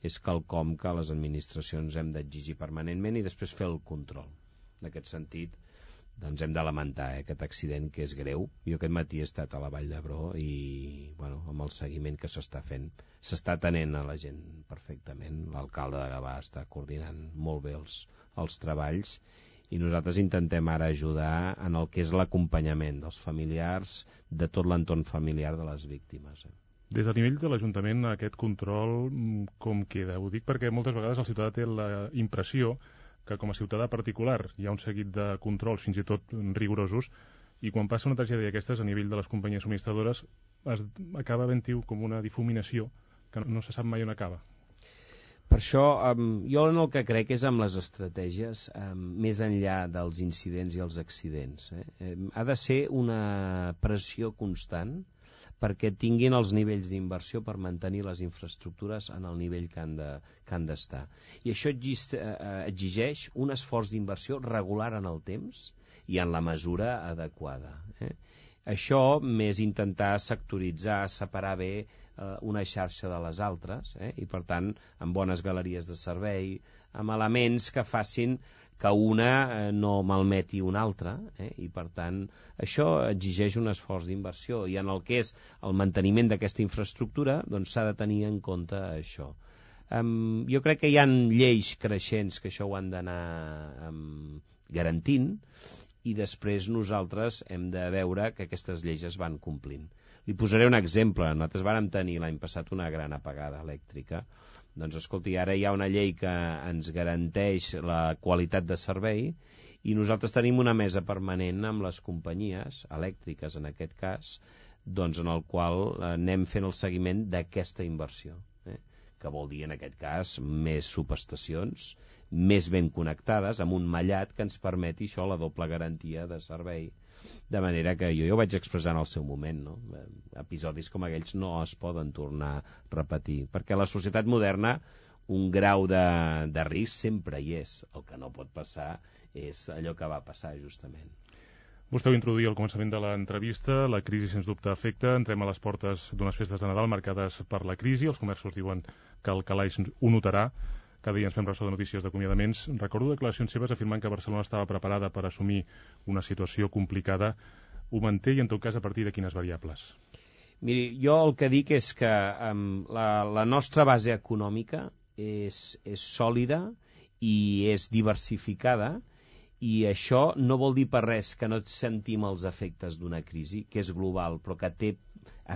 és quelcom que les administracions hem d'exigir permanentment i després fer el control. En aquest sentit, doncs hem de lamentar eh, aquest accident que és greu. Jo aquest matí he estat a la Vall d'Hebron i bueno, amb el seguiment que s'està fent s'està atenent a la gent perfectament. L'alcalde de Gavà està coordinant molt bé els, els treballs i nosaltres intentem ara ajudar en el que és l'acompanyament dels familiars, de tot l'entorn familiar de les víctimes. Eh? Des del nivell de l'Ajuntament, aquest control com queda? Ho dic perquè moltes vegades el ciutadà té la impressió que com a ciutadà particular hi ha un seguit de controls fins i tot rigorosos i quan passa una tragèdia d'aquestes a nivell de les companyies subministradores es acaba ben com una difuminació que no se sap mai on acaba. Per això, um, jo en el que crec és amb les estratègies um, més enllà dels incidents i els accidents. Eh? ha de ser una pressió constant perquè tinguin els nivells d'inversió per mantenir les infraestructures en el nivell que han d'estar. De, I això eh, eh, exigeix un esforç d'inversió regular en el temps i en la mesura adequada. Eh? Això més intentar sectoritzar, separar bé eh, una xarxa de les altres, eh? i per tant amb bones galeries de servei, amb elements que facin que una eh, no malmeti una altra eh? i per tant això exigeix un esforç d'inversió i en el que és el manteniment d'aquesta infraestructura doncs s'ha de tenir en compte això um, jo crec que hi han lleis creixents que això ho han d'anar um, garantint i després nosaltres hem de veure que aquestes lleis es van complint. Li posaré un exemple. Nosaltres vàrem tenir l'any passat una gran apagada elèctrica doncs escolti, ara hi ha una llei que ens garanteix la qualitat de servei i nosaltres tenim una mesa permanent amb les companyies elèctriques, en aquest cas, doncs en el qual anem fent el seguiment d'aquesta inversió, eh? que vol dir, en aquest cas, més subestacions, més ben connectades, amb un mallat que ens permeti això, la doble garantia de servei de manera que jo ja ho vaig expressar en el seu moment no? Eh, episodis com aquells no es poden tornar a repetir perquè la societat moderna un grau de, de risc sempre hi és el que no pot passar és allò que va passar justament Vostè ho introduïa al començament de l'entrevista. La crisi, sens dubte, afecta. Entrem a les portes d'unes festes de Nadal marcades per la crisi. Els comerços diuen que el calaix ho notarà. Cada dia ens fem ressò de notícies d'acomiadaments. Recordo declaracions seves afirmant que Barcelona estava preparada per assumir una situació complicada. Ho manté i, en tot cas, a partir de quines variables? Miri, jo el que dic és que um, la, la nostra base econòmica és, és sòlida i és diversificada i això no vol dir per res que no sentim els efectes d'una crisi, que és global, però que té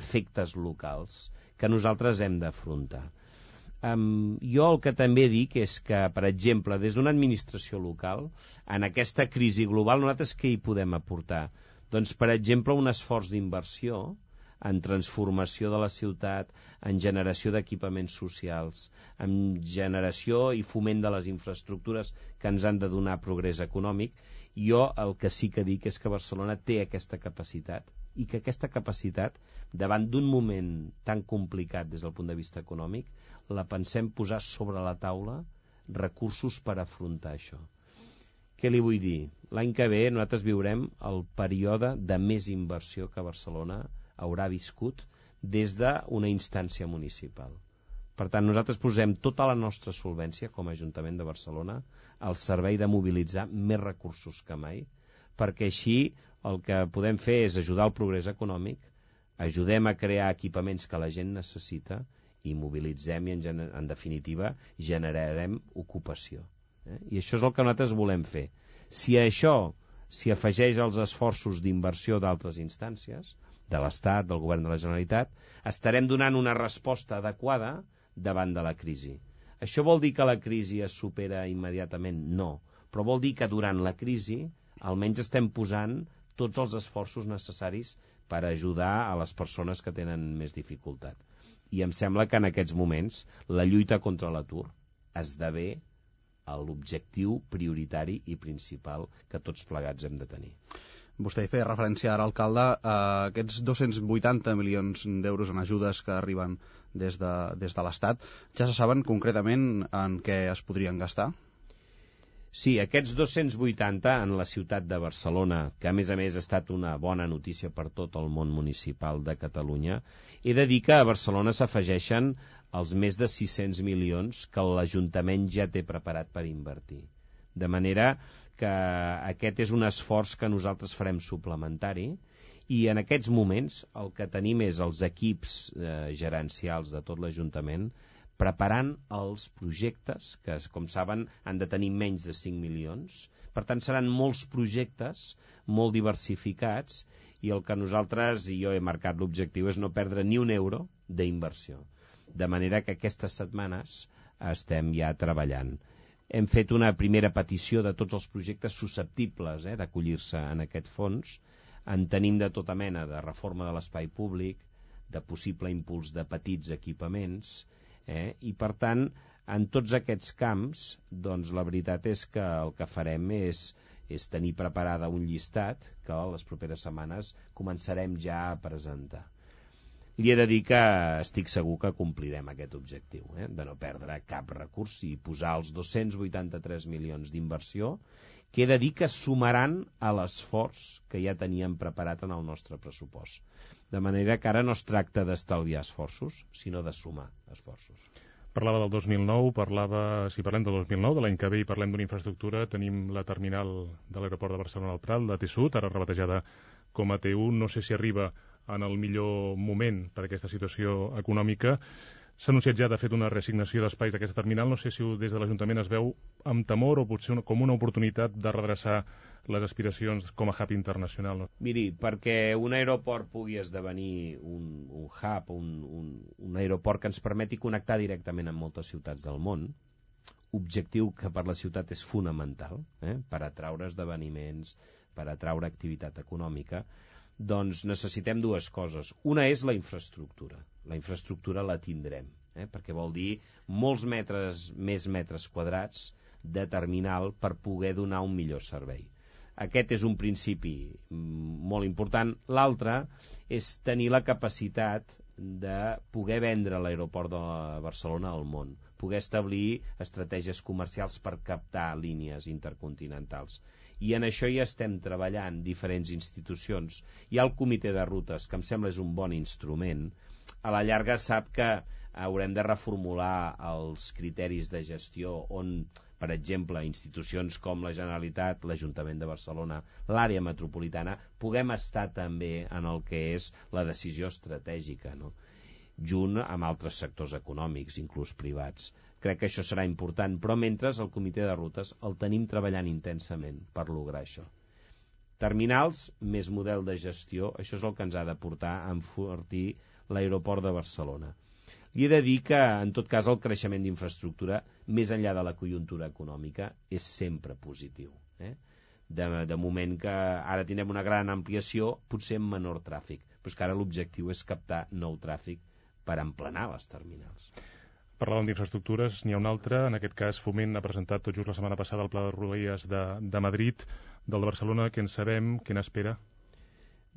efectes locals que nosaltres hem d'afrontar. Um, jo el que també dic és que, per exemple, des d'una administració local, en aquesta crisi global, nosaltres què hi podem aportar? Doncs, per exemple, un esforç d'inversió en transformació de la ciutat, en generació d'equipaments socials, en generació i foment de les infraestructures que ens han de donar progrés econòmic. Jo el que sí que dic és que Barcelona té aquesta capacitat i que aquesta capacitat, davant d'un moment tan complicat des del punt de vista econòmic, la pensem posar sobre la taula recursos per afrontar això. Què li vull dir? L'any que ve nosaltres viurem el període de més inversió que Barcelona haurà viscut des d'una instància municipal. Per tant, nosaltres posem tota la nostra solvència com a Ajuntament de Barcelona al servei de mobilitzar més recursos que mai, perquè així el que podem fer és ajudar al progrés econòmic, ajudem a crear equipaments que la gent necessita i mobilitzem i en, en definitiva generarem ocupació eh? i això és el que nosaltres volem fer si a això s'hi afegeix els esforços d'inversió d'altres instàncies de l'Estat, del Govern de la Generalitat estarem donant una resposta adequada davant de la crisi això vol dir que la crisi es supera immediatament? No, però vol dir que durant la crisi almenys estem posant tots els esforços necessaris per ajudar a les persones que tenen més dificultat i em sembla que en aquests moments la lluita contra l'atur esdevé l'objectiu prioritari i principal que tots plegats hem de tenir. Vostè feia referència ara, alcalde, a aquests 280 milions d'euros en ajudes que arriben des de, des de l'Estat. Ja se saben concretament en què es podrien gastar? Sí, aquests 280 en la ciutat de Barcelona, que a més a més ha estat una bona notícia per tot el món municipal de Catalunya, he de dir que a Barcelona s'afegeixen els més de 600 milions que l'Ajuntament ja té preparat per invertir. De manera que aquest és un esforç que nosaltres farem suplementari i en aquests moments el que tenim és els equips eh, gerencials de tot l'Ajuntament preparant els projectes, que com saben han de tenir menys de 5 milions, per tant seran molts projectes molt diversificats i el que nosaltres, i jo he marcat l'objectiu, és no perdre ni un euro d'inversió. De manera que aquestes setmanes estem ja treballant. Hem fet una primera petició de tots els projectes susceptibles eh, d'acollir-se en aquest fons. En tenim de tota mena de reforma de l'espai públic, de possible impuls de petits equipaments, Eh? I per tant, en tots aquests camps, doncs la veritat és que el que farem és, és tenir preparada un llistat que les properes setmanes començarem ja a presentar. Li he de dir que estic segur que complirem aquest objectiu, eh? de no perdre cap recurs i posar els 283 milions d'inversió que he de dir que sumaran a l'esforç que ja teníem preparat en el nostre pressupost. De manera que ara no es tracta d'estalviar esforços, sinó de sumar esforços. Parlava del 2009, parlava, si parlem del 2009, de l'any que ve i parlem d'una infraestructura, tenim la terminal de l'aeroport de Barcelona al Prat, la T-Sud, ara rebatejada com a T1, no sé si arriba en el millor moment per aquesta situació econòmica. S'ha anunciat ja, de fet, una reassignació d'espais d'aquesta terminal. No sé si des de l'Ajuntament es veu amb temor o potser com una oportunitat de redreçar les aspiracions com a hub internacional. No? Miri, perquè un aeroport pugui esdevenir un, un hub, un, un, un aeroport que ens permeti connectar directament amb moltes ciutats del món, objectiu que per la ciutat és fonamental, eh? per atraure esdeveniments, per atraure activitat econòmica, doncs necessitem dues coses. Una és la infraestructura. La infraestructura la tindrem, eh? perquè vol dir molts metres, més metres quadrats de terminal per poder donar un millor servei. Aquest és un principi mm, molt important. L'altre és tenir la capacitat de poder vendre l'aeroport de Barcelona al món, poder establir estratègies comercials per captar línies intercontinentals i en això hi estem treballant diferents institucions. Hi ha el comitè de rutes, que em sembla és un bon instrument. A la llarga sap que haurem de reformular els criteris de gestió on, per exemple, institucions com la Generalitat, l'Ajuntament de Barcelona, l'àrea metropolitana, puguem estar també en el que és la decisió estratègica, no? junt amb altres sectors econòmics, inclús privats. Crec que això serà important, però mentre el comitè de rutes el tenim treballant intensament per lograr això. Terminals més model de gestió, això és el que ens ha de portar a enfortir l'aeroport de Barcelona. Li he de dir que, en tot cas, el creixement d'infraestructura, més enllà de la conjuntura econòmica, és sempre positiu. Eh? De, de moment que ara tindrem una gran ampliació, potser amb menor tràfic, però és que ara l'objectiu és captar nou tràfic per emplenar les terminals. Parlàvem d'infraestructures, n'hi ha un altre, en aquest cas Foment ha presentat tot just la setmana passada el Pla de Rodalies de, de Madrid, del de Barcelona, què en sabem, què n'espera?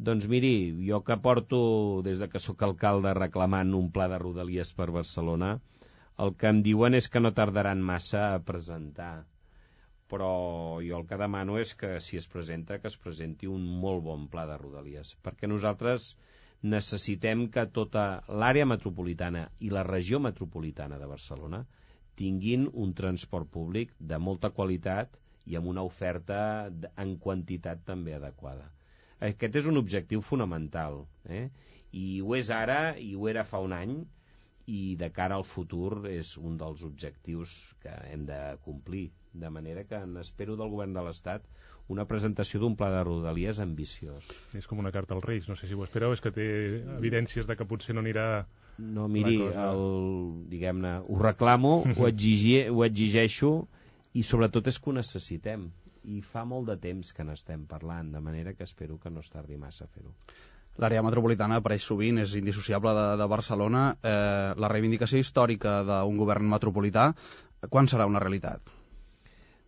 Doncs miri, jo que porto des de que sóc alcalde reclamant un pla de Rodalies per Barcelona, el que em diuen és que no tardaran massa a presentar. Però jo el que demano és que si es presenta, que es presenti un molt bon pla de Rodalies, perquè nosaltres necessitem que tota l'àrea metropolitana i la regió metropolitana de Barcelona tinguin un transport públic de molta qualitat i amb una oferta en quantitat també adequada. Aquest és un objectiu fonamental, eh? i ho és ara i ho era fa un any, i de cara al futur és un dels objectius que hem de complir. De manera que n'espero del govern de l'Estat una presentació d'un pla de rodalies ambiciós. És com una carta als Reis, no sé si ho espereu, és que té evidències de que potser no anirà... No, miri, el, diguem-ne, ho reclamo, ho, exigi, ho exigeixo i sobretot és que ho necessitem. I fa molt de temps que n'estem parlant, de manera que espero que no es tardi massa a fer-ho. L'àrea metropolitana apareix sovint, és indissociable de, de Barcelona. Eh, la reivindicació històrica d'un govern metropolità, quan serà una realitat?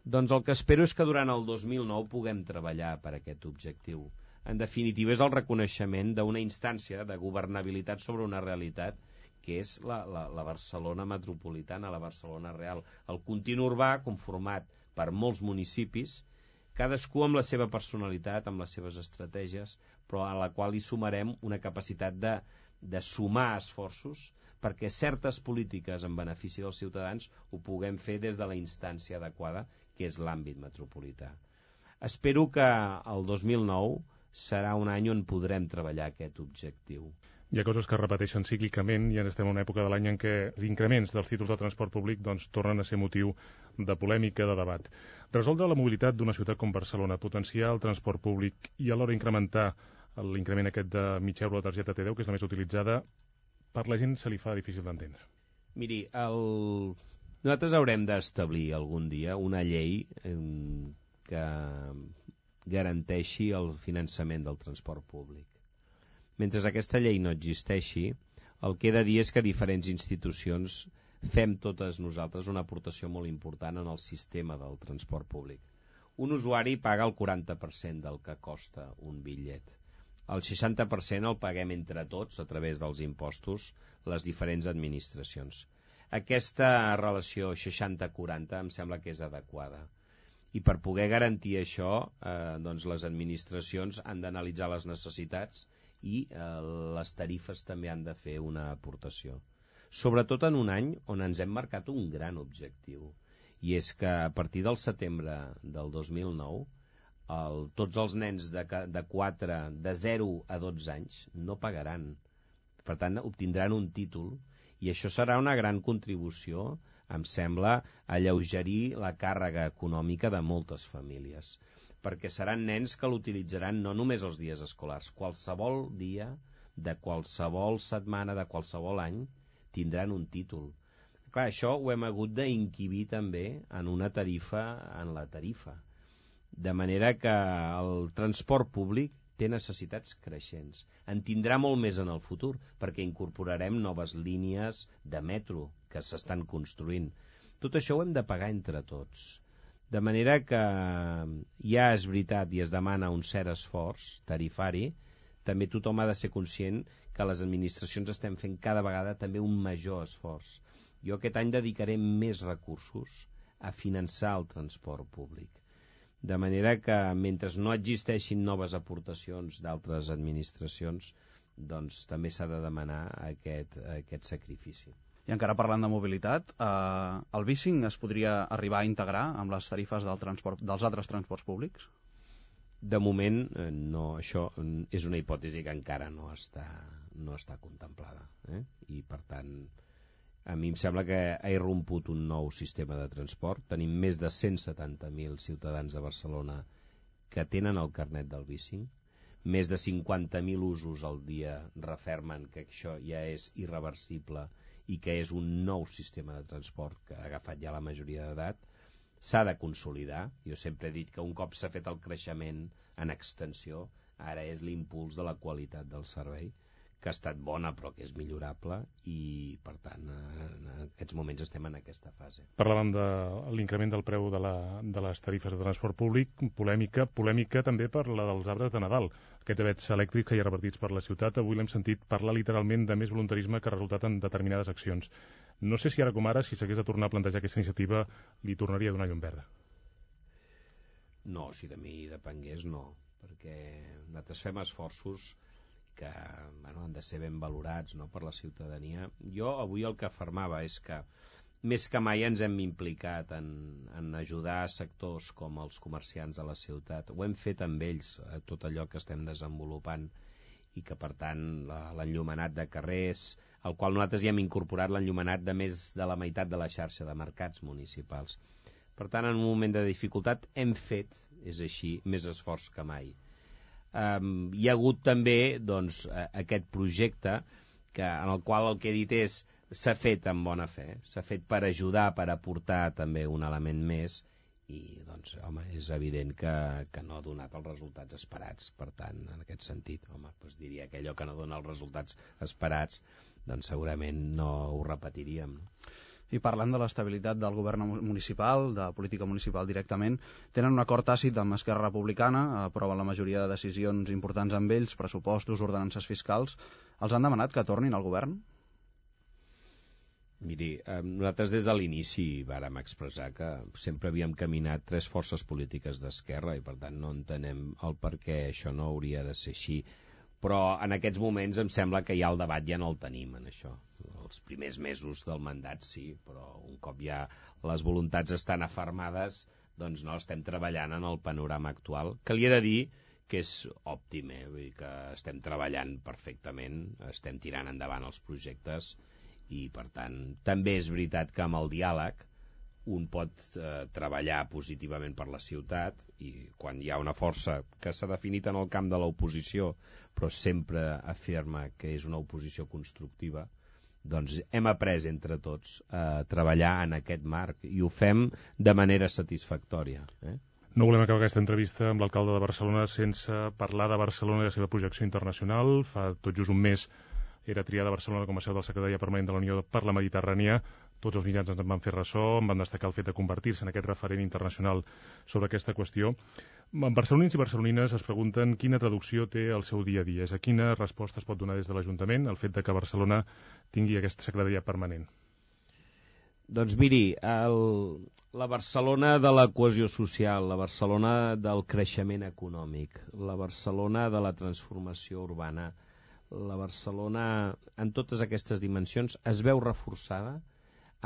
Doncs el que espero és que durant el 2009 puguem treballar per aquest objectiu. En definitiva, és el reconeixement d'una instància de governabilitat sobre una realitat que és la, la, la Barcelona metropolitana, la Barcelona real. El continu urbà conformat per molts municipis, cadascú amb la seva personalitat, amb les seves estratègies, però a la qual hi sumarem una capacitat de, de sumar esforços perquè certes polítiques en benefici dels ciutadans ho puguem fer des de la instància adequada, que és l'àmbit metropolità. Espero que el 2009 serà un any on podrem treballar aquest objectiu hi ha coses que es repeteixen cíclicament i estem en una època de l'any en què els increments dels títols de transport públic doncs, tornen a ser motiu de polèmica, de debat. Resoldre la mobilitat d'una ciutat com Barcelona, potenciar el transport públic i alhora incrementar l'increment aquest de mig euro de targeta T10, que és la més utilitzada, per la gent se li fa difícil d'entendre. Miri, el... nosaltres haurem d'establir algun dia una llei que garanteixi el finançament del transport públic mentre aquesta llei no existeixi, el que he de dir és que diferents institucions fem totes nosaltres una aportació molt important en el sistema del transport públic. Un usuari paga el 40% del que costa un bitllet. El 60% el paguem entre tots a través dels impostos les diferents administracions. Aquesta relació 60-40 em sembla que és adequada. I per poder garantir això, eh, doncs les administracions han d'analitzar les necessitats i eh, les tarifes també han de fer una aportació. Sobretot en un any on ens hem marcat un gran objectiu, i és que a partir del setembre del 2009 el, tots els nens de, de 4, de 0 a 12 anys no pagaran. Per tant, obtindran un títol i això serà una gran contribució, em sembla, a alleugerir la càrrega econòmica de moltes famílies perquè seran nens que l'utilitzaran no només els dies escolars, qualsevol dia de qualsevol setmana, de qualsevol any, tindran un títol. Clar, això ho hem hagut d'inquibir també en una tarifa, en la tarifa. De manera que el transport públic té necessitats creixents. En tindrà molt més en el futur, perquè incorporarem noves línies de metro que s'estan construint. Tot això ho hem de pagar entre tots de manera que ja és veritat i es demana un cert esforç tarifari, també tothom ha de ser conscient que les administracions estem fent cada vegada també un major esforç. Jo aquest any dedicaré més recursos a finançar el transport públic. De manera que mentre no existeixin noves aportacions d'altres administracions, doncs també s'ha de demanar aquest, aquest sacrifici. I encara parlant de mobilitat, eh, el bicing es podria arribar a integrar amb les tarifes del transport, dels altres transports públics? De moment, eh, no, això és una hipòtesi que encara no està, no està contemplada. Eh? I, per tant, a mi em sembla que ha irromput un nou sistema de transport. Tenim més de 170.000 ciutadans de Barcelona que tenen el carnet del bicing. Més de 50.000 usos al dia refermen que això ja és irreversible i que és un nou sistema de transport que ha agafat ja la majoria d'edat, s'ha de consolidar. Jo sempre he dit que un cop s'ha fet el creixement en extensió, ara és l'impuls de la qualitat del servei que ha estat bona però que és millorable i per tant en aquests moments estem en aquesta fase. Parlàvem de l'increment del preu de, la, de les tarifes de transport públic, polèmica, polèmica també per la dels arbres de Nadal. Aquests avets elèctrics que hi ha repartits per la ciutat, avui l'hem sentit parlar literalment de més voluntarisme que ha resultat en determinades accions. No sé si ara com ara, si s'hagués de tornar a plantejar aquesta iniciativa, li tornaria a donar llum verda. No, si de mi depengués, no, perquè nosaltres fem esforços que bueno, han de ser ben valorats no, per la ciutadania. Jo avui el que afirmava és que més que mai ens hem implicat en, en ajudar sectors com els comerciants de la ciutat. Ho hem fet amb ells, eh, tot allò que estem desenvolupant i que per tant l'enllumenat de carrers, al qual nosaltres ja hem incorporat l'enllumenat de més de la meitat de la xarxa de mercats municipals. Per tant, en un moment de dificultat hem fet, és així, més esforç que mai um, hi ha hagut també doncs, aquest projecte que, en el qual el que he dit és s'ha fet amb bona fe, s'ha fet per ajudar, per aportar també un element més i doncs, home, és evident que, que no ha donat els resultats esperats. Per tant, en aquest sentit, home, doncs diria que allò que no dona els resultats esperats, doncs segurament no ho repetiríem. I parlant de l'estabilitat del govern municipal, de política municipal directament, tenen un acord tàcit amb Esquerra Republicana, aproven la majoria de decisions importants amb ells, pressupostos, ordenances fiscals. Els han demanat que tornin al govern? Miri, eh, nosaltres des de l'inici vàrem expressar que sempre havíem caminat tres forces polítiques d'esquerra i per tant no entenem el per què això no hauria de ser així. Però en aquests moments em sembla que ja el debat ja no el tenim en això. Els primers mesos del mandat sí, però un cop ja les voluntats estan afermades, doncs no estem treballant en el panorama actual, que li he de dir que és òptim, eh? Vull dir que estem treballant perfectament, estem tirant endavant els projectes, i per tant també és veritat que amb el diàleg un pot eh, treballar positivament per la ciutat i quan hi ha una força que s'ha definit en el camp de l'oposició però sempre afirma que és una oposició constructiva doncs hem après entre tots a treballar en aquest marc i ho fem de manera satisfactòria eh? No volem acabar aquesta entrevista amb l'alcalde de Barcelona sense parlar de Barcelona i la seva projecció internacional. Fa tot just un mes era triada Barcelona com a seu del secretària permanent de la Unió per la Mediterrània. Tots els mitjans en van fer ressò, en van destacar el fet de convertir-se en aquest referent internacional sobre aquesta qüestió. Barcelonins i barcelonines es pregunten quina traducció té el seu dia a dia, és a quina resposta es pot donar des de l'Ajuntament el fet de que Barcelona tingui aquesta secretaria permanent. Doncs miri, el, la Barcelona de la cohesió social, la Barcelona del creixement econòmic, la Barcelona de la transformació urbana, la Barcelona, en totes aquestes dimensions, es veu reforçada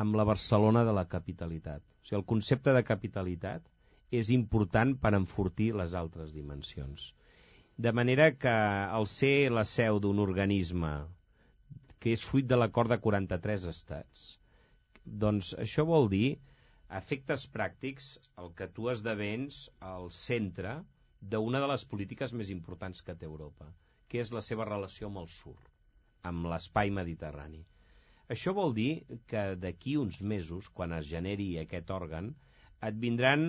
amb la Barcelona de la capitalitat. O sigui, el concepte de capitalitat és important per enfortir les altres dimensions. De manera que al ser la seu d'un organisme que és fruit de l'acord de 43 estats, doncs això vol dir, efectes pràctics, el que tu esdevens al centre d'una de les polítiques més importants que té Europa que és la seva relació amb el sur, amb l'espai mediterrani. Això vol dir que d'aquí uns mesos, quan es generi aquest òrgan, et vindran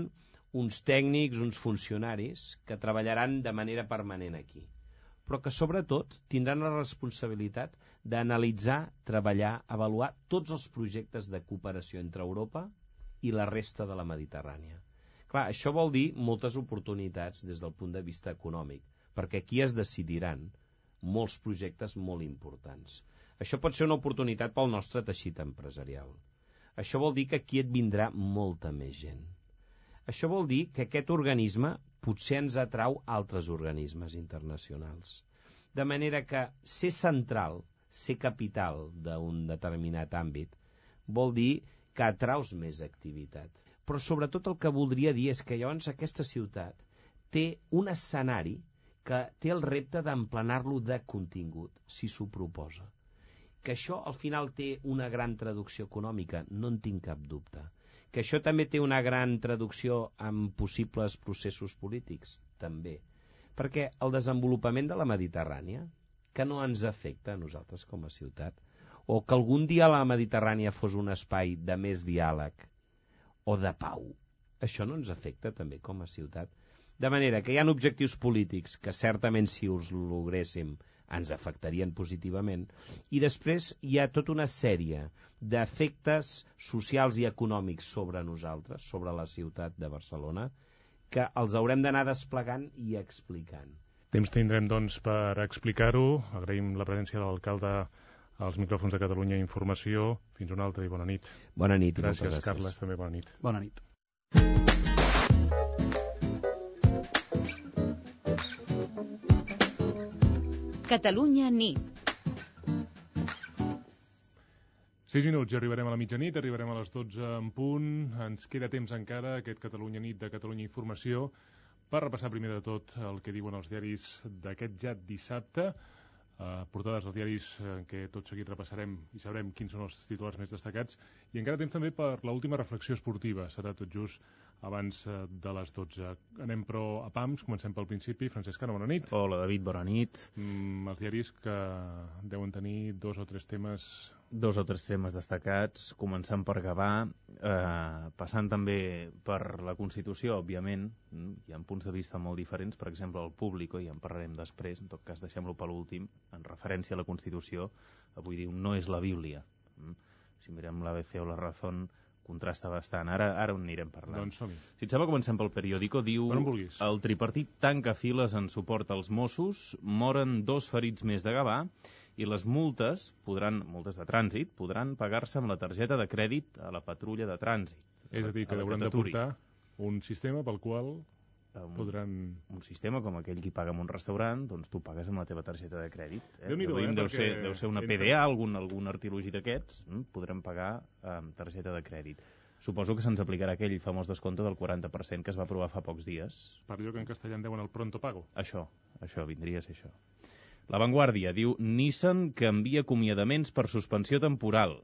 uns tècnics, uns funcionaris que treballaran de manera permanent aquí, però que sobretot tindran la responsabilitat d'analitzar, treballar, avaluar tots els projectes de cooperació entre Europa i la resta de la Mediterrània. Clar, això vol dir moltes oportunitats des del punt de vista econòmic, perquè aquí es decidiran molts projectes molt importants. Això pot ser una oportunitat pel nostre teixit empresarial. Això vol dir que aquí et vindrà molta més gent. Això vol dir que aquest organisme potser ens atrau altres organismes internacionals. De manera que ser central, ser capital d'un determinat àmbit, vol dir que atraus més activitat. Però sobretot el que voldria dir és que llavors aquesta ciutat té un escenari que té el repte d'emplenar-lo de contingut, si s'ho proposa. Que això al final té una gran traducció econòmica, no en tinc cap dubte. Que això també té una gran traducció en possibles processos polítics, també. Perquè el desenvolupament de la Mediterrània, que no ens afecta a nosaltres com a ciutat, o que algun dia la Mediterrània fos un espai de més diàleg o de pau, això no ens afecta també com a ciutat de manera que hi ha objectius polítics que certament si us logréssim ens afectarien positivament i després hi ha tota una sèrie d'efectes socials i econòmics sobre nosaltres, sobre la ciutat de Barcelona, que els haurem d'anar desplegant i explicant. Temps tindrem, doncs, per explicar-ho. Agraïm la presència de l'alcalde als micròfons de Catalunya Informació. Fins una altra i bona nit. Bona nit. Gràcies, gràcies. Carles, també bona nit. Bona nit. Catalunya nit. 6 minuts i arribarem a la mitjanit, arribarem a les 12 en punt. Ens queda temps encara, aquest Catalunya nit de Catalunya Informació, per repassar primer de tot el que diuen els diaris d'aquest ja dissabte. Uh, portades als diaris uh, que tot seguit repassarem i sabrem quins són els titulars més destacats. I encara temps també per l'última reflexió esportiva. Serà tot just abans eh, de les 12. Anem però a PAMS, comencem pel principi. Francesc Cano, bona nit. Hola, David, bona nit. Mm, els diaris que deuen tenir dos o tres temes... Dos o tres temes destacats, començant per Gavà, eh, passant també per la Constitució, òbviament, mm, hi ha punts de vista molt diferents, per exemple, el públic, i en parlarem després, en tot cas deixem-lo per l'últim, en referència a la Constitució, avui diu no és la Bíblia. Mm? si mirem l'ABC o la Razón, contrasta bastant. Ara, ara on anirem parlant. Doncs som-hi. Si et sembla, comencem pel periòdico. Diu, el tripartit tanca files en suport als Mossos, moren dos ferits més de Gavà, i les multes, podran, multes de trànsit, podran pagar-se amb la targeta de crèdit a la patrulla de trànsit. És a dir, que la hauran de portar un sistema pel qual un, podran... un sistema com aquell qui paga en un restaurant, doncs tu pagues amb la teva targeta de crèdit. Eh? Déu-n'hi-do, Deduïm, eh, deu, ser, deu ser una PDA, algun, algun artilugi d'aquests, mm? podrem pagar amb targeta de crèdit. Suposo que se'ns aplicarà aquell famós descompte del 40% que es va aprovar fa pocs dies. Per allò que en castellà en deuen el pronto pago. Això, això, vindria a ser això. La Vanguardia diu Nissan canvia acomiadaments per suspensió temporal.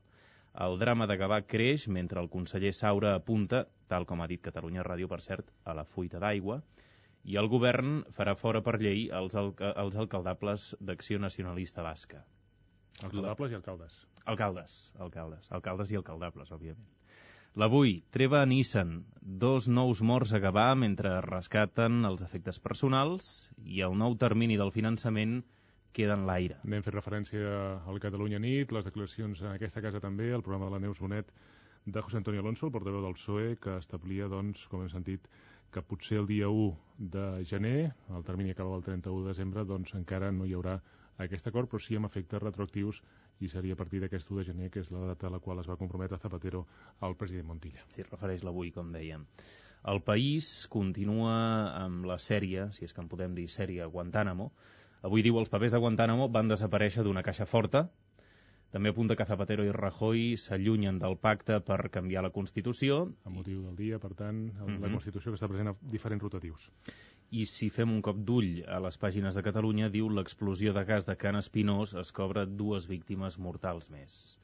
El drama de Gavà creix mentre el conseller Saura apunta, tal com ha dit Catalunya Ràdio, per cert, a la fuita d'aigua, i el govern farà fora per llei els, alca els alcaldables d'Acció Nacionalista Basca. Alcaldables i alcaldes. Alcaldes, alcaldes, alcaldes i alcaldables, òbviament. L'avui, treva a Nissan, dos nous morts a Gavà mentre rescaten els efectes personals i el nou termini del finançament queda en l'aire. N'hem fet referència al Catalunya Nit, les declaracions en aquesta casa també, el programa de la Neus Bonet de José Antonio Alonso, el portaveu del PSOE, que establia, doncs, com hem sentit, que potser el dia 1 de gener, el termini acaba el 31 de desembre, doncs encara no hi haurà aquest acord, però sí amb efectes retroactius i seria a partir d'aquest 1 de gener, que és la data a la qual es va comprometre Zapatero al president Montilla. S'hi refereix l'avui, com dèiem. El país continua amb la sèrie, si és que en podem dir sèrie, Guantánamo. Avui diu els papers de Guantánamo van desaparèixer d'una caixa forta. També apunta que Zapatero i Rajoy s'allunyen del pacte per canviar la Constitució. A motiu del dia, per tant, el, la Mhm. Constitució que està present a diferents rotatius. I si fem un cop d'ull a les pàgines de Catalunya, diu l'explosió de gas de Can Espinós es cobra dues víctimes mortals més.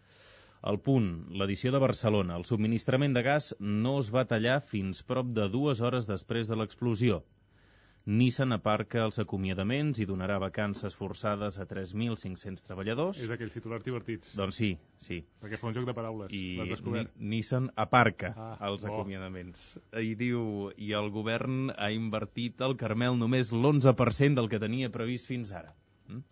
El punt, l'edició de Barcelona. El subministrament de gas no es va tallar fins prop de dues hores després de l'explosió. Nissan aparca els acomiadaments i donarà vacances forçades a 3.500 treballadors. És d'aquells titulars divertits. Doncs sí, sí. Perquè fa un joc de paraules. I L'has descobert. Ni Nissan aparca Ah, els bo. acomiadaments. I diu, i el govern ha invertit al Carmel només l'11% del que tenia previst fins ara. Mm?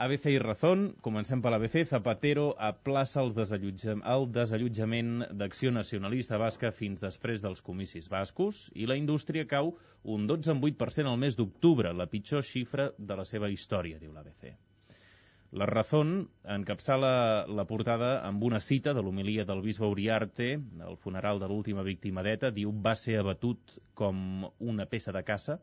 ABC i Razón, comencem per l'ABC, Zapatero aplaça els desallotja el desallotjament d'Acció Nacionalista Basca fins després dels comicis bascos i la indústria cau un 12,8% al mes d'octubre, la pitjor xifra de la seva història, diu l'ABC. La Razón encapçala la portada amb una cita de l'homilia del bisbe Uriarte, el funeral de l'última víctima d'ETA, diu va ser abatut com una peça de caça,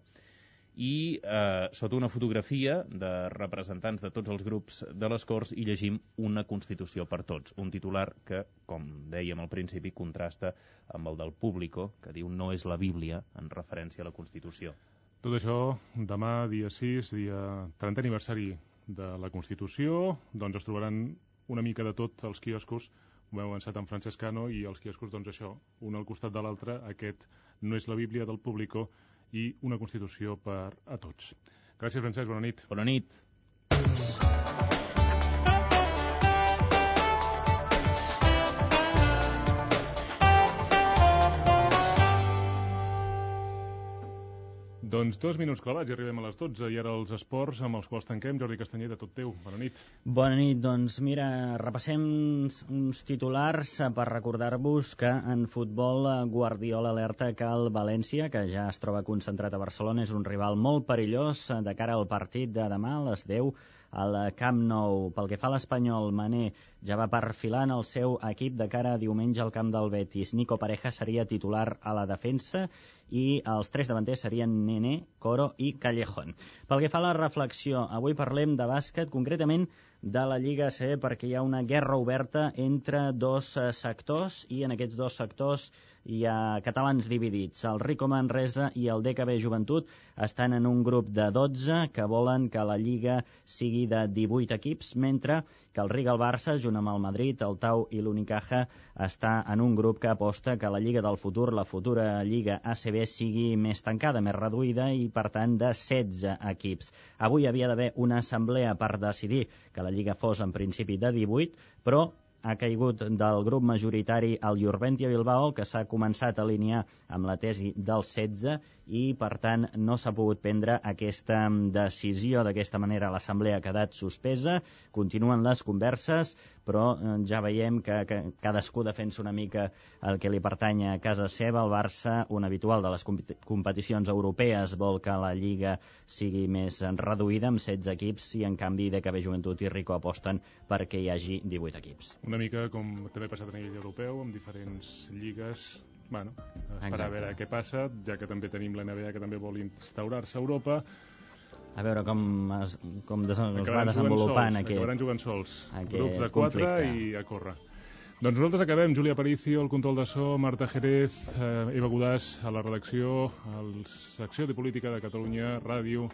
i eh, sota una fotografia de representants de tots els grups de les Corts hi llegim una Constitució per tots, un titular que, com dèiem al principi, contrasta amb el del Público, que diu no és la Bíblia en referència a la Constitució. Tot això, demà, dia 6, dia 30 aniversari de la Constitució, doncs es trobaran una mica de tot als quioscos. Ho hem avançat en Francescano i els quioscos, doncs això, un al costat de l'altre, aquest no és la Bíblia del Público i una Constitució per a tots. Gràcies, Francesc, bona nit. Bona nit. Doncs dos minuts clavats i arribem a les 12 i ara els esports amb els quals tanquem. Jordi Castanyeda, tot teu. Bona nit. Bona nit, doncs mira, repassem uns titulars eh, per recordar-vos que en futbol eh, Guardiola alerta que el València, que ja es troba concentrat a Barcelona, és un rival molt perillós eh, de cara al partit de demà a les 10 al Camp Nou. Pel que fa a l'Espanyol, Mané ja va perfilant el seu equip de cara a diumenge al camp del Betis. Nico Pareja seria titular a la defensa i els tres davanters serien Nene, Coro i Callejón. Pel que fa a la reflexió, avui parlem de bàsquet, concretament de la Lliga C, perquè hi ha una guerra oberta entre dos sectors i en aquests dos sectors hi ha catalans dividits. El Rico Manresa i el DKB Joventut estan en un grup de 12 que volen que la Lliga sigui de 18 equips, mentre que el Riga el Barça, junt amb el Madrid, el Tau i l'Unicaja, està en un grup que aposta que la Lliga del futur, la futura Lliga ACB, sigui més tancada, més reduïda i, per tant, de 16 equips. Avui havia d'haver una assemblea per decidir que la Lliga fos en principi de 18, però ha caigut del grup majoritari al Jurventia Bilbao, que s'ha començat a alinear amb la tesi del 16 i, per tant, no s'ha pogut prendre aquesta decisió. D'aquesta manera, l'Assemblea ha quedat suspesa, continuen les converses, però eh, ja veiem que, que cadascú defensa una mica el que li pertany a casa seva. El Barça, un habitual de les competicions europees, vol que la Lliga sigui més reduïda, amb 16 equips, i en canvi de KB Joventut i Rico aposten perquè hi hagi 18 equips. Una mica com també ha passat a nivell europeu, amb diferents lligues bueno, esperar Exacte. a veure què passa, ja que també tenim la NBA que també vol instaurar-se a Europa. A veure com es, com des, es va desenvolupant sols, aquest... Acabaran jugant sols, grups de quatre i a córrer. Doncs nosaltres acabem. Júlia Aparicio, el control de so, Marta Jerez, eh, Eva Godàs a la redacció, a la secció de política de Catalunya Ràdio.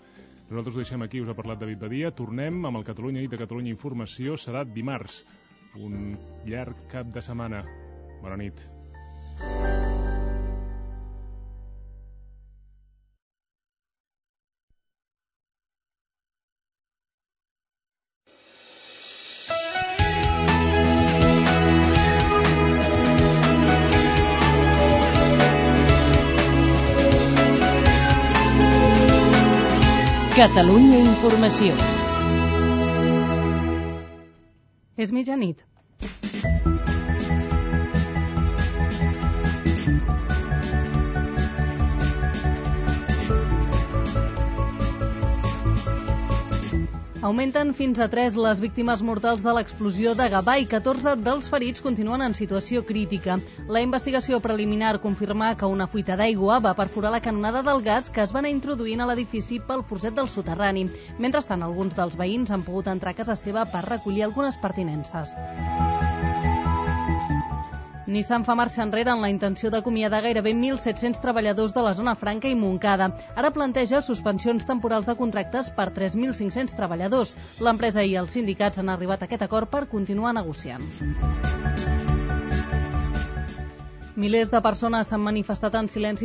Nosaltres ho deixem aquí, us ha parlat David Badia. Tornem amb el Catalunya i de Catalunya Informació. Serà dimarts, un llarg cap de setmana. Bona nit. Catalunya Informació. És mitjanit. Augmenten fins a 3 les víctimes mortals de l'explosió de Gavà i 14 dels ferits continuen en situació crítica. La investigació preliminar confirma que una fuita d'aigua va perforar la canonada del gas que es va anar introduint a l'edifici pel forcet del soterrani. Mentrestant, alguns dels veïns han pogut entrar a casa seva per recollir algunes pertinences. Nissan fa marxa enrere en la intenció d'acomiadar gairebé 1.700 treballadors de la zona franca i Montcada. Ara planteja suspensions temporals de contractes per 3.500 treballadors. L'empresa i els sindicats han arribat a aquest acord per continuar negociant. Milers de persones s'han manifestat en silenci